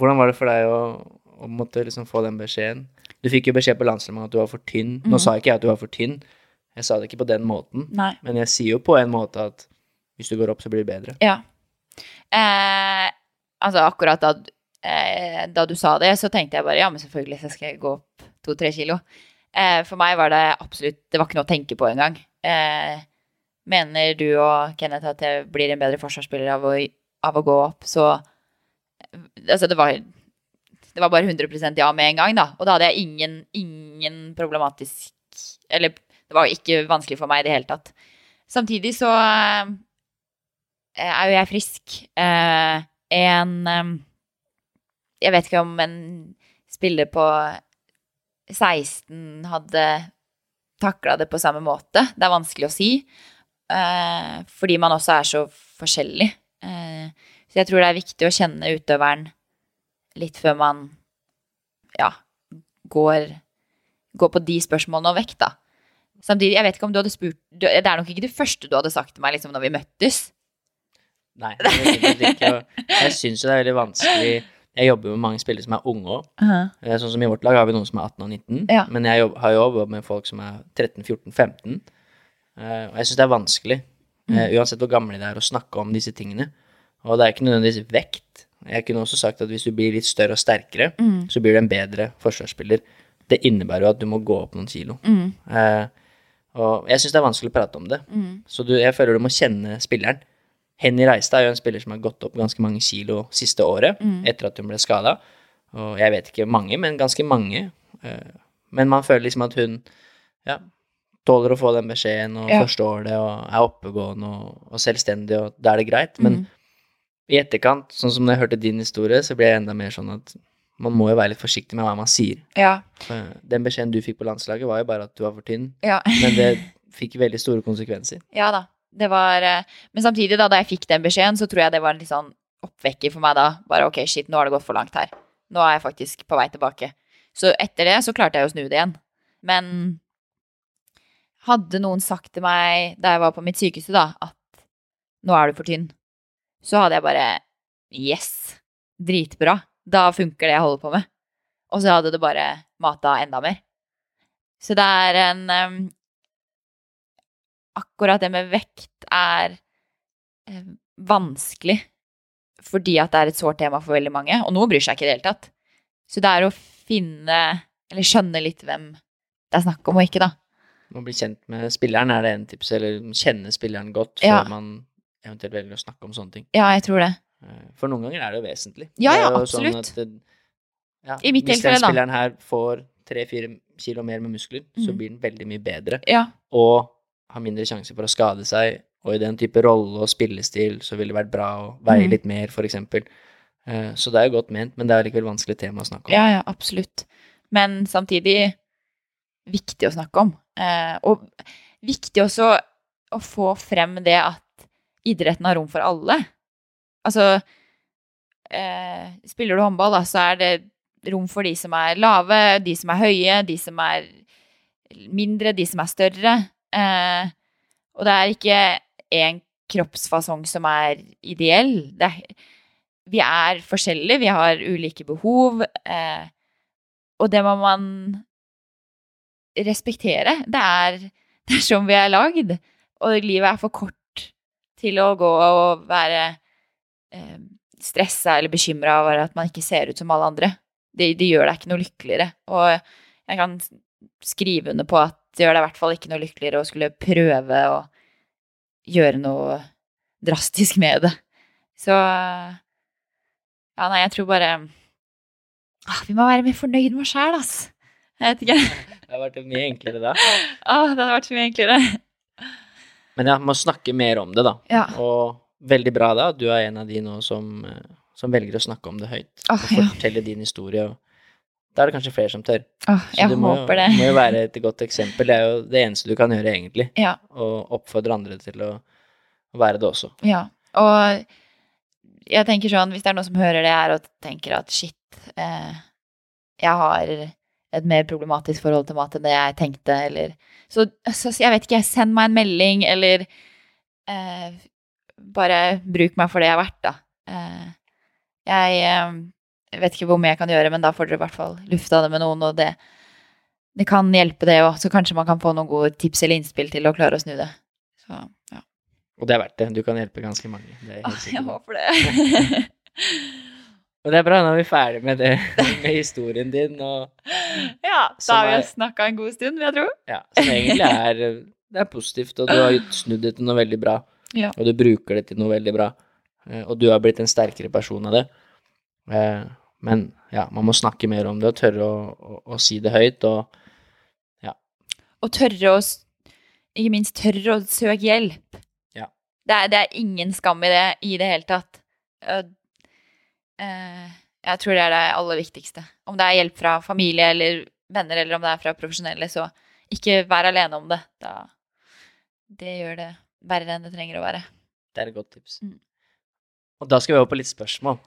Hvordan var det for deg å, å måtte liksom få den beskjeden? Du fikk jo beskjed på landslaget at du var for tynn. Nå mm. sa ikke jeg at du var for tynn, jeg sa det ikke på den måten. Nei. Men jeg sier jo på en måte at hvis du går opp, så blir det bedre. Ja. Eh, altså, akkurat da, eh, da du sa det, så tenkte jeg bare ja, men selvfølgelig så skal jeg gå opp to-tre kilo. Eh, for meg var det absolutt Det var ikke noe å tenke på engang. Eh, mener du og Kenneth at jeg blir en bedre forsvarsspiller av å, av å gå opp, så Altså, det var det var bare 100% ja med en gang, da. Og da hadde jeg ingen, ingen problematisk Eller det var jo ikke vanskelig for meg i det hele tatt. Samtidig så eh, er jo jeg frisk. Eh, en eh, Jeg vet ikke om en spiller på 16 hadde takla det på samme måte. Det er vanskelig å si. Fordi man også er så forskjellig. Eh, så jeg tror det er viktig å kjenne utøveren litt før man ja, går, går på de spørsmålene og vekk, da. Samtidig, jeg vet ikke om du hadde spurt Det er nok ikke det første du hadde sagt til meg liksom, når vi møttes. Nei, det er ikke. Jeg syns jo det er veldig vanskelig Jeg jobber jo med mange spillere som er unge òg. Sånn som i vårt lag har vi noen som er 18 og 19. Ja. Men jeg jobb, har jobba med folk som er 13, 14, 15. Eh, og jeg syns det er vanskelig, mm. uansett hvor gamle de er, å snakke om disse tingene. Og det er ikke nødvendigvis vekt. Jeg kunne også sagt at hvis du blir litt større og sterkere, Mm. så blir du en bedre forsvarsspiller. Det innebærer jo at du må gå opp noen kilo. Mm. Eh, og jeg syns det er vanskelig å prate om det. Mm. Så du, jeg føler du må kjenne spilleren. Henny Reistad er jo en spiller som har gått opp ganske mange kilo siste året, Mm. etter at hun ble skada. Og jeg vet ikke mange, men ganske mange. Eh, Men man føler liksom at hun ja, tåler å få den beskjeden og Ja. forstår det og er oppegående og, og selvstendig, og da er det greit. Men Mm. I etterkant, sånn som når jeg hørte din historie, så ble jeg enda mer sånn at man må jo være litt forsiktig med hva man sier. Ja. Den beskjeden du fikk på landslaget, var jo bare at du var for tynn, Ja. men det [LAUGHS] fikk veldig store konsekvenser. ja da. Det var eh, Men samtidig, da, da jeg fikk den beskjeden, så tror jeg det var en litt sånn oppvekker for meg da. Bare ok, shit, nå har det gått for langt her. Nå er jeg faktisk på vei tilbake. Så etter det så klarte jeg å snu det igjen. Men hadde noen sagt til meg da jeg var på mitt sykehus, da, at nå er du for tynn, så hadde jeg bare Yes! Dritbra. Da funker det jeg holder på med. Og så hadde det bare mata enda mer. Så det er en um, Akkurat det med vekt er um, vanskelig fordi at det er et sårt tema for veldig mange, og noen bryr seg ikke i det hele tatt. Så det er å finne, eller skjønne litt hvem det er snakk om og ikke, da. Å bli kjent med spilleren er det en tips, eller kjenne spilleren godt Ja. før man eventuelt velger å snakke om sånne ting. Ja, jeg tror det. Eh, For noen ganger er det jo vesentlig. Ja, ja, sånn absolutt. at det- ja, I mitt hvis den spilleren her får tre-fire kilo mer med muskler, så Mhm. blir den veldig mye bedre, Ja. og har mindre sjanse for å skade seg, og i den type rolle og spillestil så ville det vært bra å veie mm. litt mer, for eksempel. Eh, Så det er jo godt ment, men det er likevel vanskelig tema å snakke om. Ja, ja, absolutt. Men samtidig viktig å snakke om. Eh, og viktig også å få frem det at idretten har rom for alle. Altså eh, Spiller du håndball, da, så er det rom for de som er lave, de som er høye, de som er mindre, de som er større. Eh, og det er ikke én kroppsfasong som er ideell. Er, vi er forskjellige, vi har ulike behov, eh, og det må man respektere. Det er, [LAUGHS] det er sånn vi er lagd. og livet er for kort til å gå og være eh, stressa eller bekymra over at man ikke ser ut som alle andre. Det, det gjør deg ikke noe lykkeligere. Og jeg kan skrive under på at det gjør deg i hvert fall ikke noe lykkeligere å skulle prøve å gjøre noe drastisk med det. Så Ja, nei, jeg tror bare ah, Vi må være mer fornøyd med oss sjæl, ass. Jeg vet ikke. Det har vært mye enklere da. Ah, det hadde vært så mye enklere. Men ja, må snakke mer om det, da. Ja. Og veldig bra da, du er en av de nå som, eh, som velger å snakke om det høyt. Oh, og ja. fortelle din historie. Da er det kanskje flere som tør. Åh, Så du må, det. må jo være et godt eksempel. Det er jo det eneste du kan gjøre, egentlig. Ja. Og oppfordre andre til å være det også. Ja, og jeg tenker sånn, hvis det er noen som hører det her og tenker at shit, eh, jeg har et mer problematisk forhold til mat enn det jeg tenkte, eller Så, så jeg vet ikke, send meg en melding, eller eh, bare bruk meg for det jeg er verdt, da. Eh, jeg eh, vet ikke hvor mye jeg kan gjøre, men da får dere i hvert fall lufta det med noen, og det, det kan hjelpe, det òg. Så kanskje man kan få noen gode tips eller innspill til å klare å snu det. Så, ja. Og det er verdt det. Du kan hjelpe ganske mange. Det er helt ah, jeg håper det. [LAUGHS] Og det er bra, nå er vi ferdig med det, [LAUGHS] med historien din, og ja, da har vi er- snakka en god stund, vil jeg tro. ja, som egentlig er Det er positivt, og du har [CLEARS THROAT] snudd det til noe veldig bra. Ja. Og du bruker det til noe veldig bra. Eh, Og du har blitt en sterkere person av det. Eh, Men ja, man må snakke mer om det og tørre å, å, å si det høyt, og Og tørre å Ikke minst tørre å søke hjelp. Ja. Det er, det er ingen skam i det i det hele tatt. Eh, jeg tror det er det aller viktigste. Om det er hjelp fra familie eller venner, eller om det er fra profesjonelle, så ikke vær alene om det. Da, det gjør det verre enn det trenger å være. det er et godt tips. Mm. Og da skal vi over på litt spørsmål.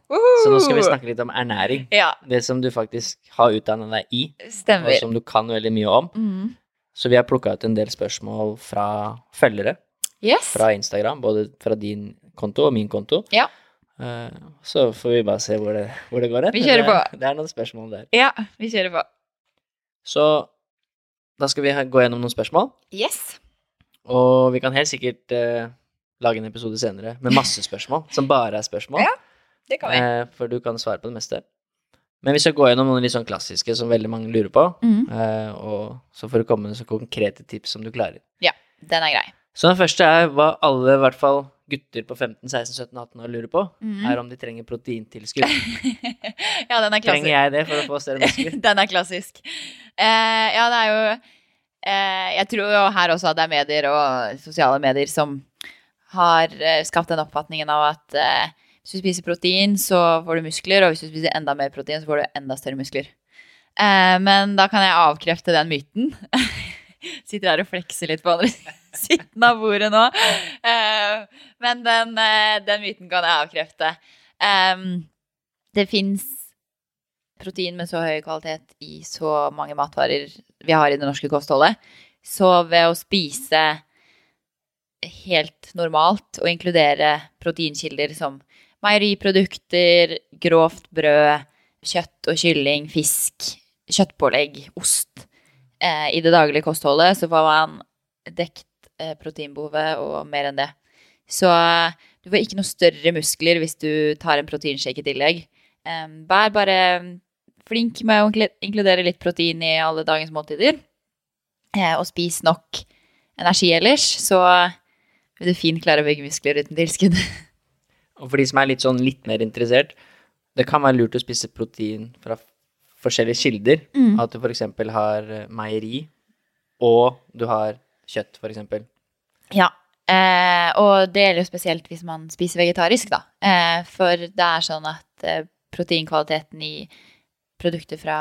Så nå skal vi snakke litt om ernæring. Ja, Det som du faktisk har utdannet deg i, og som du kan veldig mye om. Mm. Så vi har plukka ut en del spørsmål fra følgere Yes. fra Instagram, både fra din konto og min konto. Ja. Eh, Så får vi bare se hvor det, hvor det går hen. Vi kjører er- på. Det er noen spørsmål der. Ja, vi kjører på. Så da skal vi gå gjennom noen spørsmål, Yes. og vi kan helt sikkert eh, lage en episode senere med masse [LAUGHS] spørsmål, som bare er spørsmål. Ja, Det kan vi. Eh, for du kan svare på det meste. Men vi skal gå gjennom noen litt sånn klassiske som veldig mange lurer på, Mm. eh, og så får du komme med så konkrete tips som du klarer. Ja, Den er grei. Så den første er hva alle, i hvert fall gutter på 15, 16, 17, 18 år lurer på, mm. er om de trenger proteintilskudd. [LAUGHS] ja, den er klassisk. Trenger jeg det for å få større muskler? [LAUGHS] Den er klassisk. Eh, ja, det er jo eh, Jeg tror jo her også at det er medier og sosiale medier som har eh, skapt den oppfatningen av at eh, hvis du spiser protein, så får du muskler, og hvis du spiser enda mer protein, så får du enda større muskler. Eh, men da kan jeg avkrefte den myten. [LAUGHS] Sitter her og flekser litt på andre [LAUGHS] siden av bordet nå. Eh, men den, eh, den myten kan jeg avkrefte. Det fins protein med så høy kvalitet i så mange matvarer vi har i det norske kostholdet. Så ved å spise helt normalt og inkludere proteinkilder som meieriprodukter, grovt brød, kjøtt og kylling, fisk, kjøttpålegg, ost eh, i det daglige kostholdet, så får man dekt eh, proteinbehovet og mer enn det. Så eh, du får ikke noe større muskler hvis du tar en proteinshake i tillegg. Vær bare flink med å inkludere litt protein i alle dagens måltider. Eh, og spis nok energi ellers, så vil du fint klare å bygge muskler uten tilskudd. [LAUGHS] Og for de som er litt sånn litt mer interessert, det kan være lurt å spise protein fra forskjellige kilder. Mm. At du f.eks. har eh, meieri, og du har kjøtt, f.eks. Ja, eh, og det gjelder jo spesielt hvis man spiser vegetarisk, da. Eh, for det er sånn at eh, proteinkvaliteten i produkter fra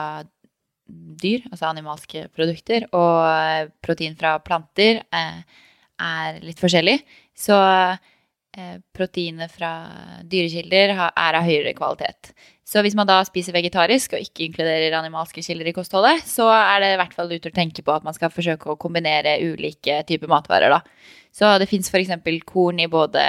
dyr, altså animalske produkter, og eh, protein fra planter eh, er litt forskjellig. Så eh, proteinet fra dyrekilder er av høyere kvalitet. Så hvis man da spiser vegetarisk og ikke inkluderer animalske kilder i kostholdet, så er det i hvert fall lurt å tenke på at man skal forsøke å kombinere ulike typer matvarer, da. Så det fins f.eks. korn i både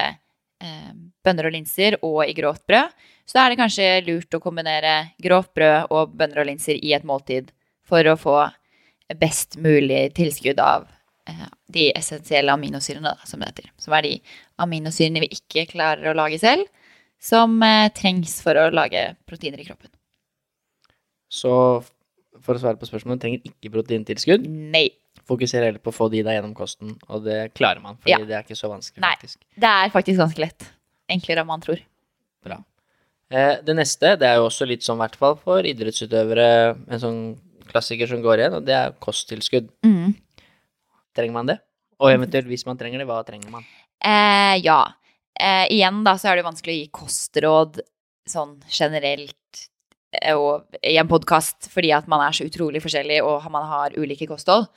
eh, bønner og linser og i grovt brød. Så da er det kanskje lurt å kombinere grovt brød og bønner og linser i et måltid for å få best mulig tilskudd av eh, de essensielle aminosyrene, som det heter. Som er de aminosyrene vi ikke klarer å lage selv, som eh, trengs for å lage proteiner i kroppen. Så for å svare på spørsmålet, trenger ikke proteintilskudd. Nei. Fokuser heller på å få de deg gjennom kosten, og det klarer man, fordi Ja. det er ikke så vanskelig, Nei. faktisk. Det er faktisk ganske lett. Enklere enn man tror. Bra. Eh, det neste, det er jo også litt sånn, i hvert fall for idrettsutøvere, en sånn klassiker som går igjen, og det er kosttilskudd. Mm. Trenger man det? Og eventuelt, hvis man trenger det, hva trenger man? Eh, ja. Eh, igjen da, så er det vanskelig å gi kostråd sånn generelt eh, og i en podkast fordi at man er så utrolig forskjellig og man har ulike kosthold.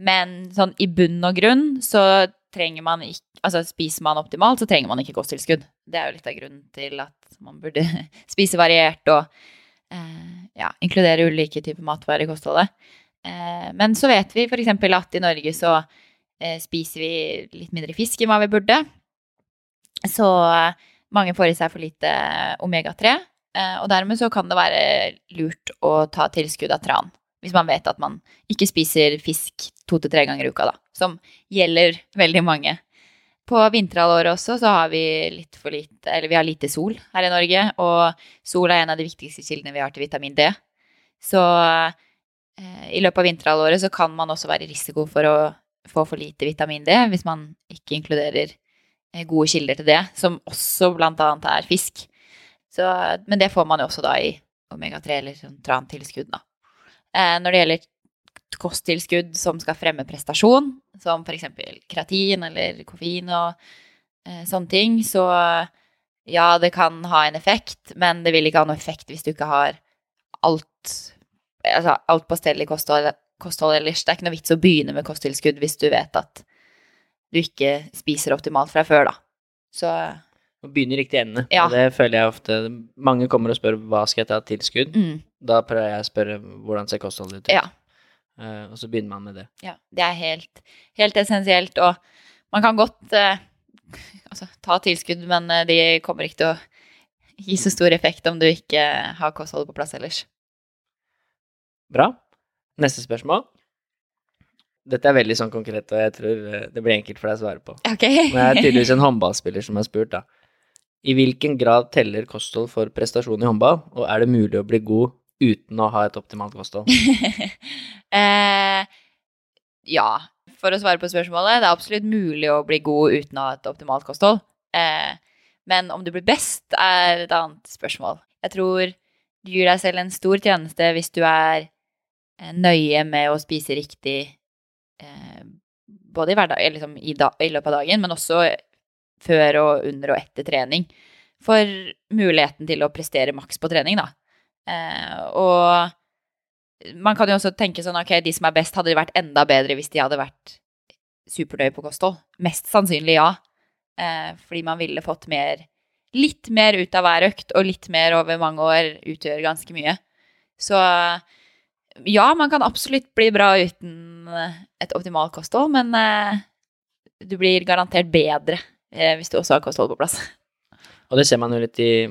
Men sånn i bunn og grunn så trenger man ikke Altså spiser man optimalt, så trenger man ikke kosttilskudd. Det er jo litt av grunnen til at man burde [LAUGHS] spise variert og eh, ja, inkludere ulike typer matvarer i kostholdet. Eh, men så vet vi f.eks. at i Norge så spiser vi litt mindre fisk enn hva vi burde. Så eh, mange får i seg for lite omega-3, eh, og dermed så kan det være lurt å ta tilskudd av tran. Hvis man vet at man ikke spiser fisk to til tre ganger i uka, da. Som gjelder veldig mange. På vinterhalvåret også så har vi litt for lite Eller vi har lite sol her i Norge, og sol er en av de viktigste kildene vi har til vitamin D. Så eh, i løpet av vinterhalvåret så kan man også være i risiko for å få for lite vitamin D hvis man ikke inkluderer eh, gode kilder til det, som også blant annet er fisk. Så, men det får man jo også da i omega-3 eller sånn trantilskudd, da. Eh, når det gjelder kosttilskudd som skal fremme prestasjon, som f.eks. kreatin eller koffein og eh, sånne ting, så ja, det kan ha en effekt, men det vil ikke ha noe effekt hvis du ikke har alt, altså alt på stell i kosthold, kosthold ellers. Det er ikke noe vits å begynne med kosttilskudd hvis du vet at du ikke spiser optimalt fra før, da. Så Å begynne i riktig ende. Ja. Og det føler jeg ofte Mange kommer og spør hva skal jeg ta tilskudd. mm, Da prøver jeg å spørre hvordan ser kostholdet ut. ja. Uh, og så begynner man med det. Ja, det er helt, helt essensielt, og man kan godt uh, altså, ta tilskudd, men eh, de kommer ikke til å gi så stor effekt om du ikke har kostholdet på plass ellers. Bra. Neste spørsmål. Dette er veldig sånn konkret, og jeg tror eh, det blir enkelt for deg å svare på. Ok. Men det er tydeligvis en håndballspiller som har spurt, da. I hvilken grad teller kosthold for prestasjon i håndball, og er det mulig å bli god uten å ha et optimalt kosthold? [LAUGHS] eh, ja, for å svare på spørsmålet, det er absolutt mulig å bli god uten å ha et optimalt kosthold. Eh, men om du blir best, er et annet spørsmål. Jeg tror du gir deg selv en stor tjeneste hvis du er nøye med å spise riktig eh, både i, hverdag, liksom i, da, i løpet av dagen, men også før og under og etter trening. For muligheten til å prestere maks på trening, da. Eh, og man kan jo også tenke sånn, ok, de som er best, hadde vært enda bedre hvis de hadde vært supernøye på kosthold? Mest sannsynlig ja. Eh, fordi man ville fått mer, litt mer ut av hver økt, og litt mer over mange år utgjør ganske mye. Så ja, man kan absolutt bli bra uten et optimalt kosthold, men eh, du blir garantert bedre eh, hvis du også har kosthold på plass. Og det ser man jo litt i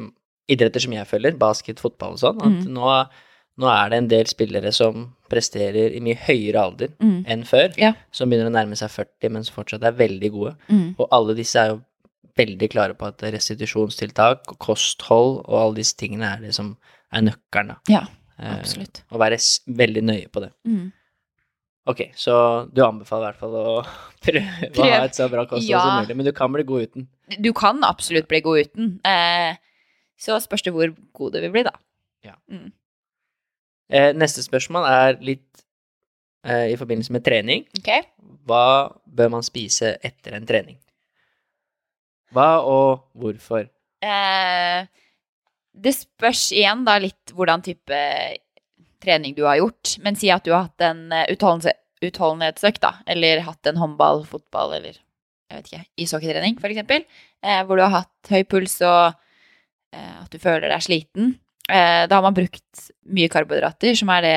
idretter som jeg følger, basket, fotball og sånn, at mm. nå, nå er det en del spillere som presterer i mye høyere alder Mm. enn før, Ja. som begynner å nærme seg 40, men som fortsatt er veldig gode. Mm. Og alle disse er jo veldig klare på at restitusjonstiltak kosthold og alle disse tingene er det som er nøkkelen. Ja, Eh, absolutt. Og være veldig nøye på det. Mm. Ok, så du anbefaler i hvert fall å [LAUGHS] prøve å ha et så bra kosthold Ja. som mulig, men du kan bli god uten. Du kan absolutt bli god uten. Eh, så spørs det hvor god du vil bli, da. Eh, neste spørsmål er litt eh, i forbindelse med trening. Ok? Hva bør man spise etter en trening? Hva og hvorfor? Eh, det spørs igjen da litt hvordan type trening du har gjort. Men si at du har hatt en eh, utholdenhetsøkt, da. Eller hatt en håndball, fotball eller jeg vet ikke, ishockeytrening, eksempel. Eh, hvor du har hatt høy puls og eh, at du føler deg sliten. Eh, da har man brukt mye karbohydrater, som er det,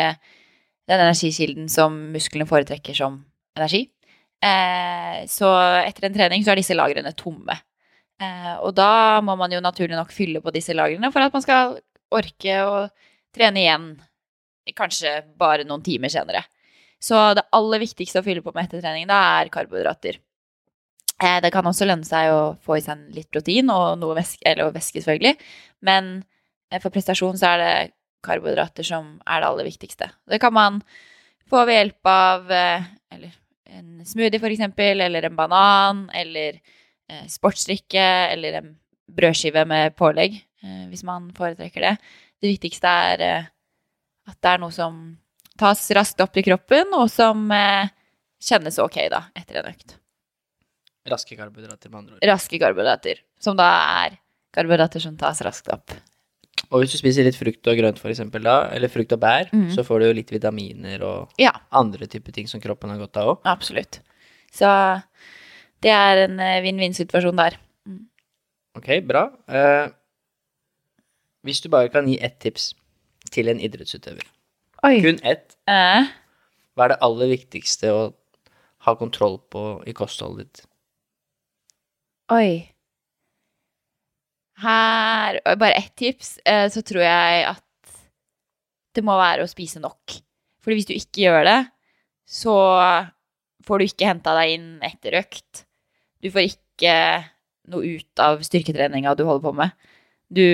den energikilden som musklene foretrekker som energi. Eh, så etter en trening så er disse lagrene tomme. Eh, og da må man jo naturlig nok fylle på disse lagrene for at man skal orke å trene igjen kanskje bare noen timer senere. Så det aller viktigste å fylle på med etter trening, da er karbohydrater. Eh, det kan også lønne seg å få i seg litt protein og noe væske, eller væske selvfølgelig. Men eh, for prestasjon så er det karbohydrater som er det aller viktigste. Det kan man få ved hjelp av eller en smoothie for eksempel, eller en banan, eller sportsdrikke, eller en brødskive med pålegg, eh, hvis man foretrekker det. Det viktigste er eh, at det er noe som tas raskt opp i kroppen, og som eh, kjennes ok da, etter en økt. Raske karbohydrater, med andre ord. Raske karbohydrater, som da er karbohydrater som tas raskt opp. Og hvis du spiser litt frukt og grønt, for eksempel, da, eller frukt og bær, mm. så får du jo litt vitaminer og Ja, andre typer ting som kroppen har godt av òg. absolutt. Så det er en eh, vinn-vinn-situasjon der. Ok, bra. Eh, hvis du bare kan gi ett tips til en idrettsutøver, Oi. kun ett, Eh, hva er det aller viktigste å ha kontroll på i kostholdet ditt? oi. Her Bare ett tips, eh, så tror jeg at det må være å spise nok. Fordi hvis du ikke gjør det, så får du ikke henta deg inn etter økt. Du får ikke noe ut av styrketreninga du holder på med. Du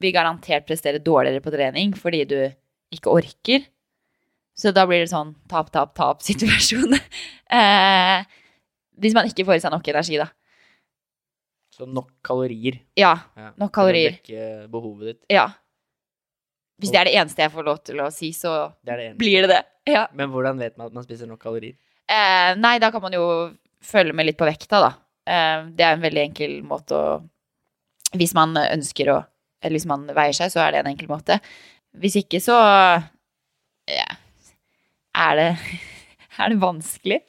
vil garantert prestere dårligere på trening fordi du ikke orker. Så da blir det sånn tap, tap, tap-situasjon. [LAUGHS] eh, hvis man ikke får i seg nok energi, da. Så nok kalorier. Ja. Ja, Nok for å kalorier. dekke behovet ditt. ja. Hvis det er det eneste jeg får lov til å si, så Det det blir det det. Ja. Men hvordan vet man at man spiser nok kalorier? Eh, nei, da kan man jo følge med litt på vekta, da. Eh, det er en veldig enkel måte å Hvis man ønsker å Eller hvis man veier seg, så er det en enkel måte. Hvis ikke, så ja, er det [LAUGHS] Er det vanskelig?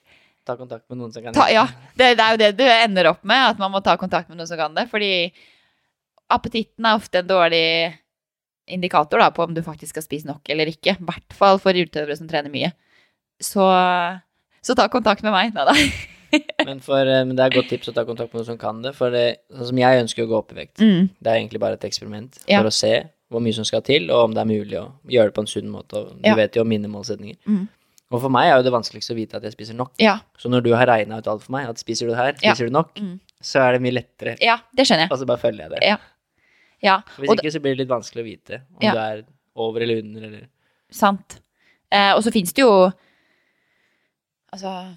Ta kontakt med noen som kan Ta, ja, det, det er jo det du ender opp med, at man må ta kontakt med noen som kan det. Fordi appetitten er ofte en dårlig indikator da, på om du faktisk skal spise nok eller ikke. I hvert fall for utøvere som trener mye. Så, så ta kontakt med meg. Nei da. [LAUGHS] [LAUGHS] Men, for, eh, men det er et godt tips å ta kontakt med noen som kan det. For det, sånn som jeg ønsker å gå opp i vekt, Mm. det er egentlig bare et eksperiment Ja. for å se hvor mye som skal til, og om det er mulig å gjøre det på en sunn måte. Og du Ja. vet jo om mine målsetninger. Mm. Og for meg er jo det vanskeligste å vite at jeg spiser nok. Ja, Så når du har regna ut alt for meg, at spiser du det her, spiser du nok, Mm. så er det mye lettere. ja, det skjønner jeg. Og så bare følger jeg det. Ja. Ja, Hvis ikke så blir det litt vanskelig å vite om du er over eller under, eller sant. Eh, og så finnes det jo Altså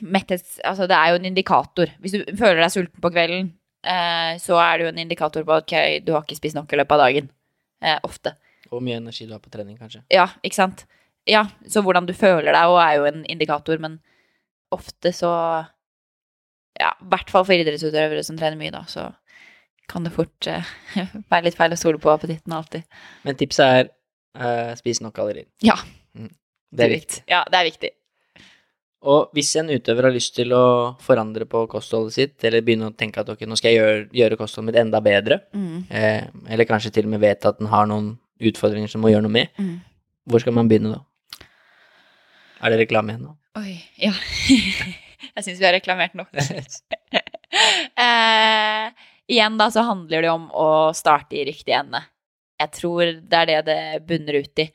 metthets, altså det er jo en indikator. Hvis du føler deg sulten på kvelden, eh, så er det jo en indikator på at okay, du har ikke spist nok i løpet av dagen. Eh, ofte. Og mye energi du har på trening, kanskje. Ja, ikke sant? Ja, så hvordan du føler deg er jo en indikator, men ofte så Ja, i hvert fall for idrettsutøvere som trener mye, da, så kan det fort eh, [LAUGHS] være litt feil å stole på appetitten alltid. Men tipset er eh, spis nok kalorier. Ja. Mm. Det er viktig. Ja, det er viktig. Og hvis en utøver har lyst til å forandre på kostholdet sitt, eller begynne å tenke at ok, nå skal jeg gjøre, gjøre kostholdet mitt enda bedre, Mm. eh, eller kanskje til og med vet at den har noen utfordringer som må gjøre noe med, Mm. hvor skal man begynne da? Er det reklame igjen nå? Oi, ja. [LAUGHS] jeg syns vi har reklamert nok. [LAUGHS] eh, igjen da så handler det om å starte i riktig ende. Jeg tror det er det det bunner ut i.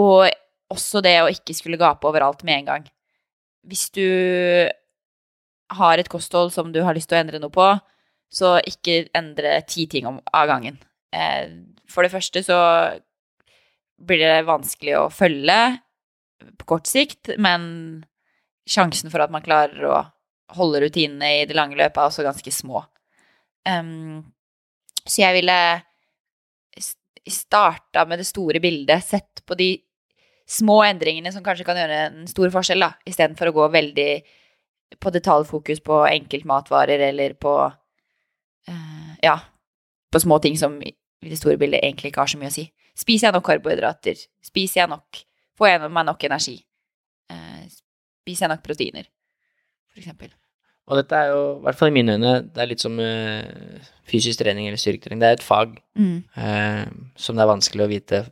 Og også det å ikke skulle gape overalt med en gang. Hvis du har et kosthold som du har lyst til å endre noe på, så ikke endre ti ting om, av gangen. Eh, for det første så blir det vanskelig å følge på kort sikt, men sjansen for at man klarer å holde rutinene i det lange løpet er også ganske små. Um, så jeg ville starta med det store bildet, sett på de små endringene som kanskje kan gjøre en stor forskjell, da, istedenfor å gå veldig på detaljfokus på enkeltmatvarer eller på uh, ja, på små ting som i det store bildet egentlig ikke har så mye å si. Spiser jeg nok karbohydrater? Spiser jeg nok Får jeg meg nok energi? Uh, spiser jeg nok proteiner? For eksempel. Og dette er jo, i hvert fall i mine øyne, det er litt som uh, fysisk trening eller styrketrening. Det er et fag Mm. eh, som det er vanskelig å vite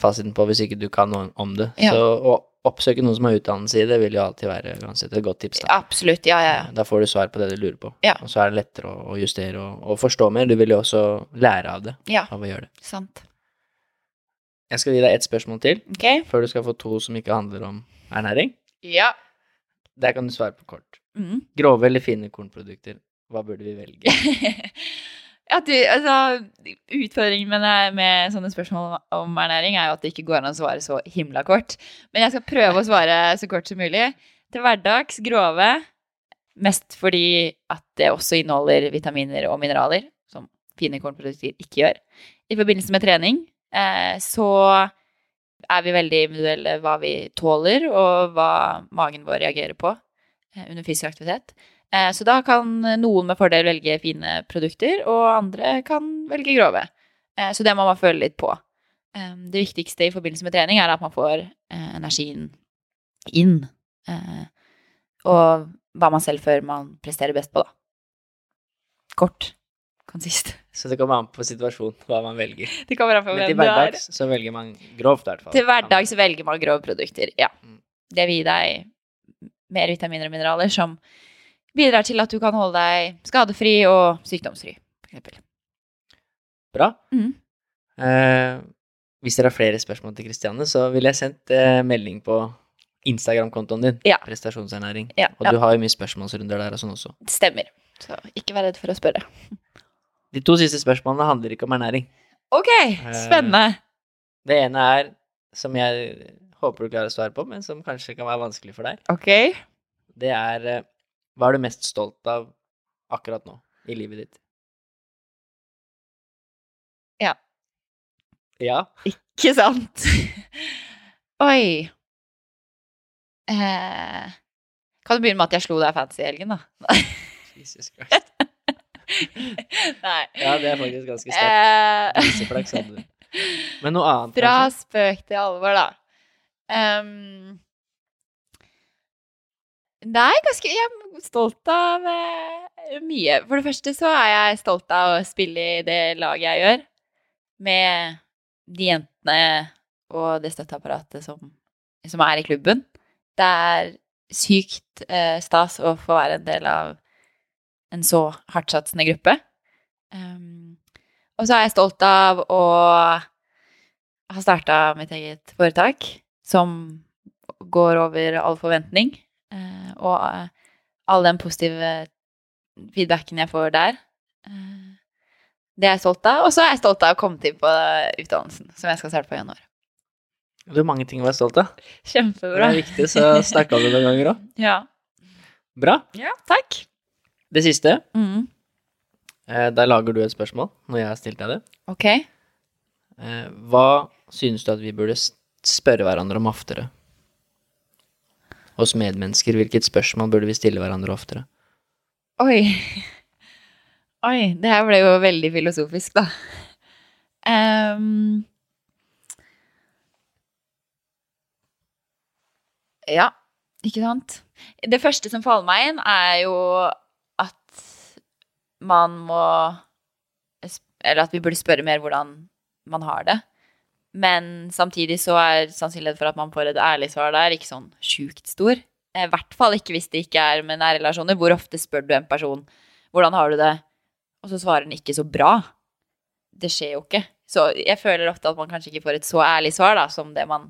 fasiten på hvis ikke du kan noe om det. Ja. Så å oppsøke noen som har utdannelse i det, vil jo alltid være uansett et godt tips. Da. Absolutt. Ja, ja, ja. Da får du svar på det du lurer på. Ja. Og så er det lettere å, å justere og, og forstå mer. Du vil jo også lære av det, Ja, av å gjøre det. sant. Jeg skal gi deg ett spørsmål til, okay. før du skal få to som ikke handler om ernæring. Ja. Der kan du svare på kort. Mm. Grove eller fine kornprodukter? Hva burde vi velge? [LAUGHS] ja, du, altså, utfordringen med, med sånne spørsmål om ernæring er jo at det ikke går an å svare så himla kort. Men jeg skal prøve å svare så kort som mulig. Til hverdags grove, mest fordi at det også inneholder vitaminer og mineraler, som fine kornprodukter ikke gjør. I forbindelse med trening eh, så er vi veldig individuelle hva vi tåler, og hva magen vår reagerer på eh, under fysisk aktivitet. Eh, Så da kan noen med fordel velge fine produkter, og andre kan velge grove. Eh, Så det må man føle litt på. Eh, Det viktigste i forbindelse med trening er at man får eh, energien inn. Og hva man selv føler man presterer best på, da. Kort. Konsist. Så det kommer an på situasjonen hva man velger. Det kommer an på Men til er. hverdags så velger man grovt, i hvert fall. Til hverdags velger man grove produkter, ja. Mm. Det vil gi deg mer vitaminer og mineraler som bidrar til at du kan holde deg skadefri og sykdomsfri. Bra. Mm. Eh, hvis dere har flere spørsmål til Kristianne, så ville jeg sendt eh, melding på Instagram-kontoen din. Ja. Prestasjonsernæring. Ja, Og ja. du har jo mye spørsmålsrunder der og sånn også. Det stemmer. Så ikke vær redd for å spørre. De to siste spørsmålene handler ikke om ernæring. Ok, spennende. Det ene er, som jeg håper du klarer å svare på, men som kanskje kan være vanskelig for deg, Ok. det er eh, hva er du mest stolt av akkurat nå i livet ditt? Ja. Ja? Ikke sant? [LAUGHS] Oi. Eh, kan du begynne med at jeg slo deg fancy i helgen, da? [LAUGHS] Jesus Christ. [LAUGHS] Nei. Ja, det er faktisk ganske sterkt. Eh, Viseflaks hadde du. Men noe annet, Fra kanskje? spøk til alvor, da. Ehm, nei, ganske Jeg er stolt av eh, mye. For det første så er jeg stolt av å spille i det laget jeg gjør. Med de jentene og det støtteapparatet som, som er i klubben. Det er sykt eh, stas å få være en del av en så hardtsatsende gruppe. Um, og så er jeg stolt av å ha starta mitt eget foretak, som går over all forventning. Eh, og eh, all den positive feedbacken jeg får der. eh, det er jeg stolt av. Og så er jeg stolt av å komme til på utdannelsen, som jeg skal starte på i januar. Du har mange ting å være stolt av. Kjempebra. Det er viktig, så snakka du noen ganger òg. [LAUGHS] Ja. Bra. ja, takk. Det siste. Mm. Eh, der lager du et spørsmål når jeg har stilt deg det. Ok. Eh, hva synes du at vi burde spørre hverandre om oftere? Hos medmennesker, hvilket spørsmål burde vi stille hverandre oftere? Oi. Oi, det her ble jo veldig filosofisk, da. Um, ja, ikke sant? Det første som faller meg inn, er jo at man må Eller at vi burde spørre mer hvordan man har det. Men samtidig så er sannsynligheten for at man får et ærlig svar der, ikke sånn sjukt stor. I hvert fall ikke hvis det ikke er med nære relasjoner. Hvor ofte spør du en person hvordan har du det, og så svarer den ikke så bra. Det skjer jo ikke. Så jeg føler ofte at man kanskje ikke får et så ærlig svar da, som det man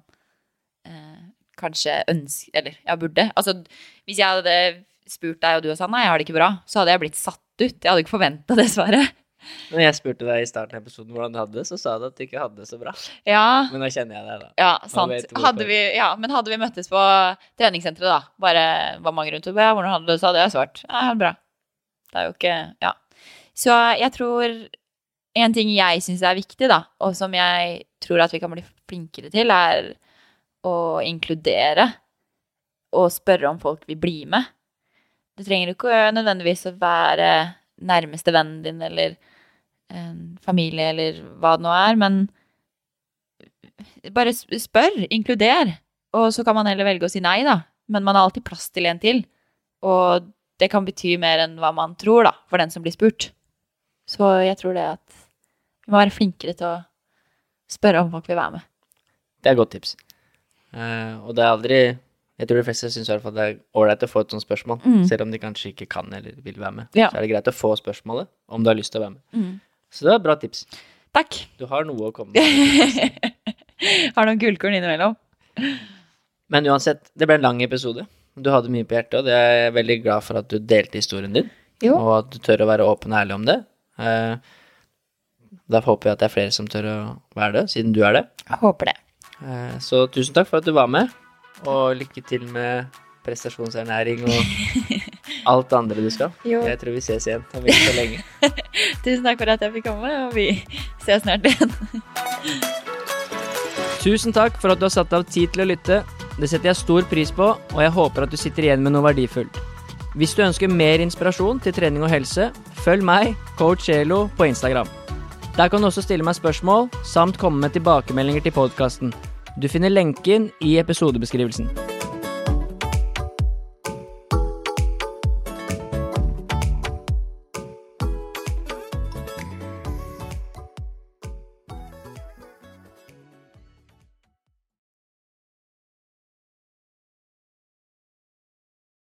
eh, kanskje ønsker Eller ja, burde. Altså, hvis jeg hadde spurt deg, og du sa nei, jeg har det ikke bra, så hadde jeg blitt satt ut. Jeg hadde ikke forventa det svaret. Når jeg spurte deg i starten av episoden hvordan du hadde det, så sa du at du ikke hadde det så bra. Ja, Men nå kjenner jeg deg, da. Ja, sant. Hadde vi, ja, men hadde vi møttes på treningssenteret, da, bare var mange rundt og ja, hvordan hadde du det, så hadde jeg svart ja, jeg bra. Det er jo ikke Ja. Så jeg tror en ting jeg syns er viktig, da, og som jeg tror at vi kan bli flinkere til, er å inkludere og spørre om folk vil bli med. Det trenger ikke nødvendigvis å være nærmeste vennen din eller familie eller hva det nå er, men bare spør, inkluder. Og så kan man heller velge å si nei, da. Men man har alltid plass til en til. Og det kan bety mer enn hva man tror, da, for den som blir spurt. Så jeg tror det at vi må være flinkere til å spørre om folk vil være med. Det er et godt tips. Uh, og det er aldri Jeg tror de fleste syns det er ålreit å få et sånt spørsmål, Mm. selv om de kanskje ikke kan eller vil være med. Ja. Så er det greit å få spørsmålet om du har lyst til å være med. Mm. Så det er et bra tips. Takk. Du har noe å komme [LAUGHS] med. Har noen gullkorn innimellom. Men uansett, det ble en lang episode. Du hadde mye på hjertet, og det er jeg veldig glad for at du delte historien din. Jo. Og at du tør å være åpen og ærlig om det. Eh, Da håper jeg at det er flere som tør å være det, siden du er det. Jeg håper det. Eh, Så tusen takk for at du var med, og lykke til med prestasjonsernæring og [LAUGHS] alt det andre du skal. Jo. Jeg tror vi ses igjen om ikke så lenge. [LAUGHS] Tusen takk for at jeg fikk komme, og vi ses snart igjen. Tusen takk for at du har satt av tid til å lytte. Det setter jeg stor pris på, og jeg håper at du sitter igjen med noe verdifullt. Hvis du ønsker mer inspirasjon til trening og helse, følg meg, coach Elo, på Instagram. Der kan du også stille meg spørsmål, samt komme med tilbakemeldinger til podkasten. Du finner lenken i episodebeskrivelsen.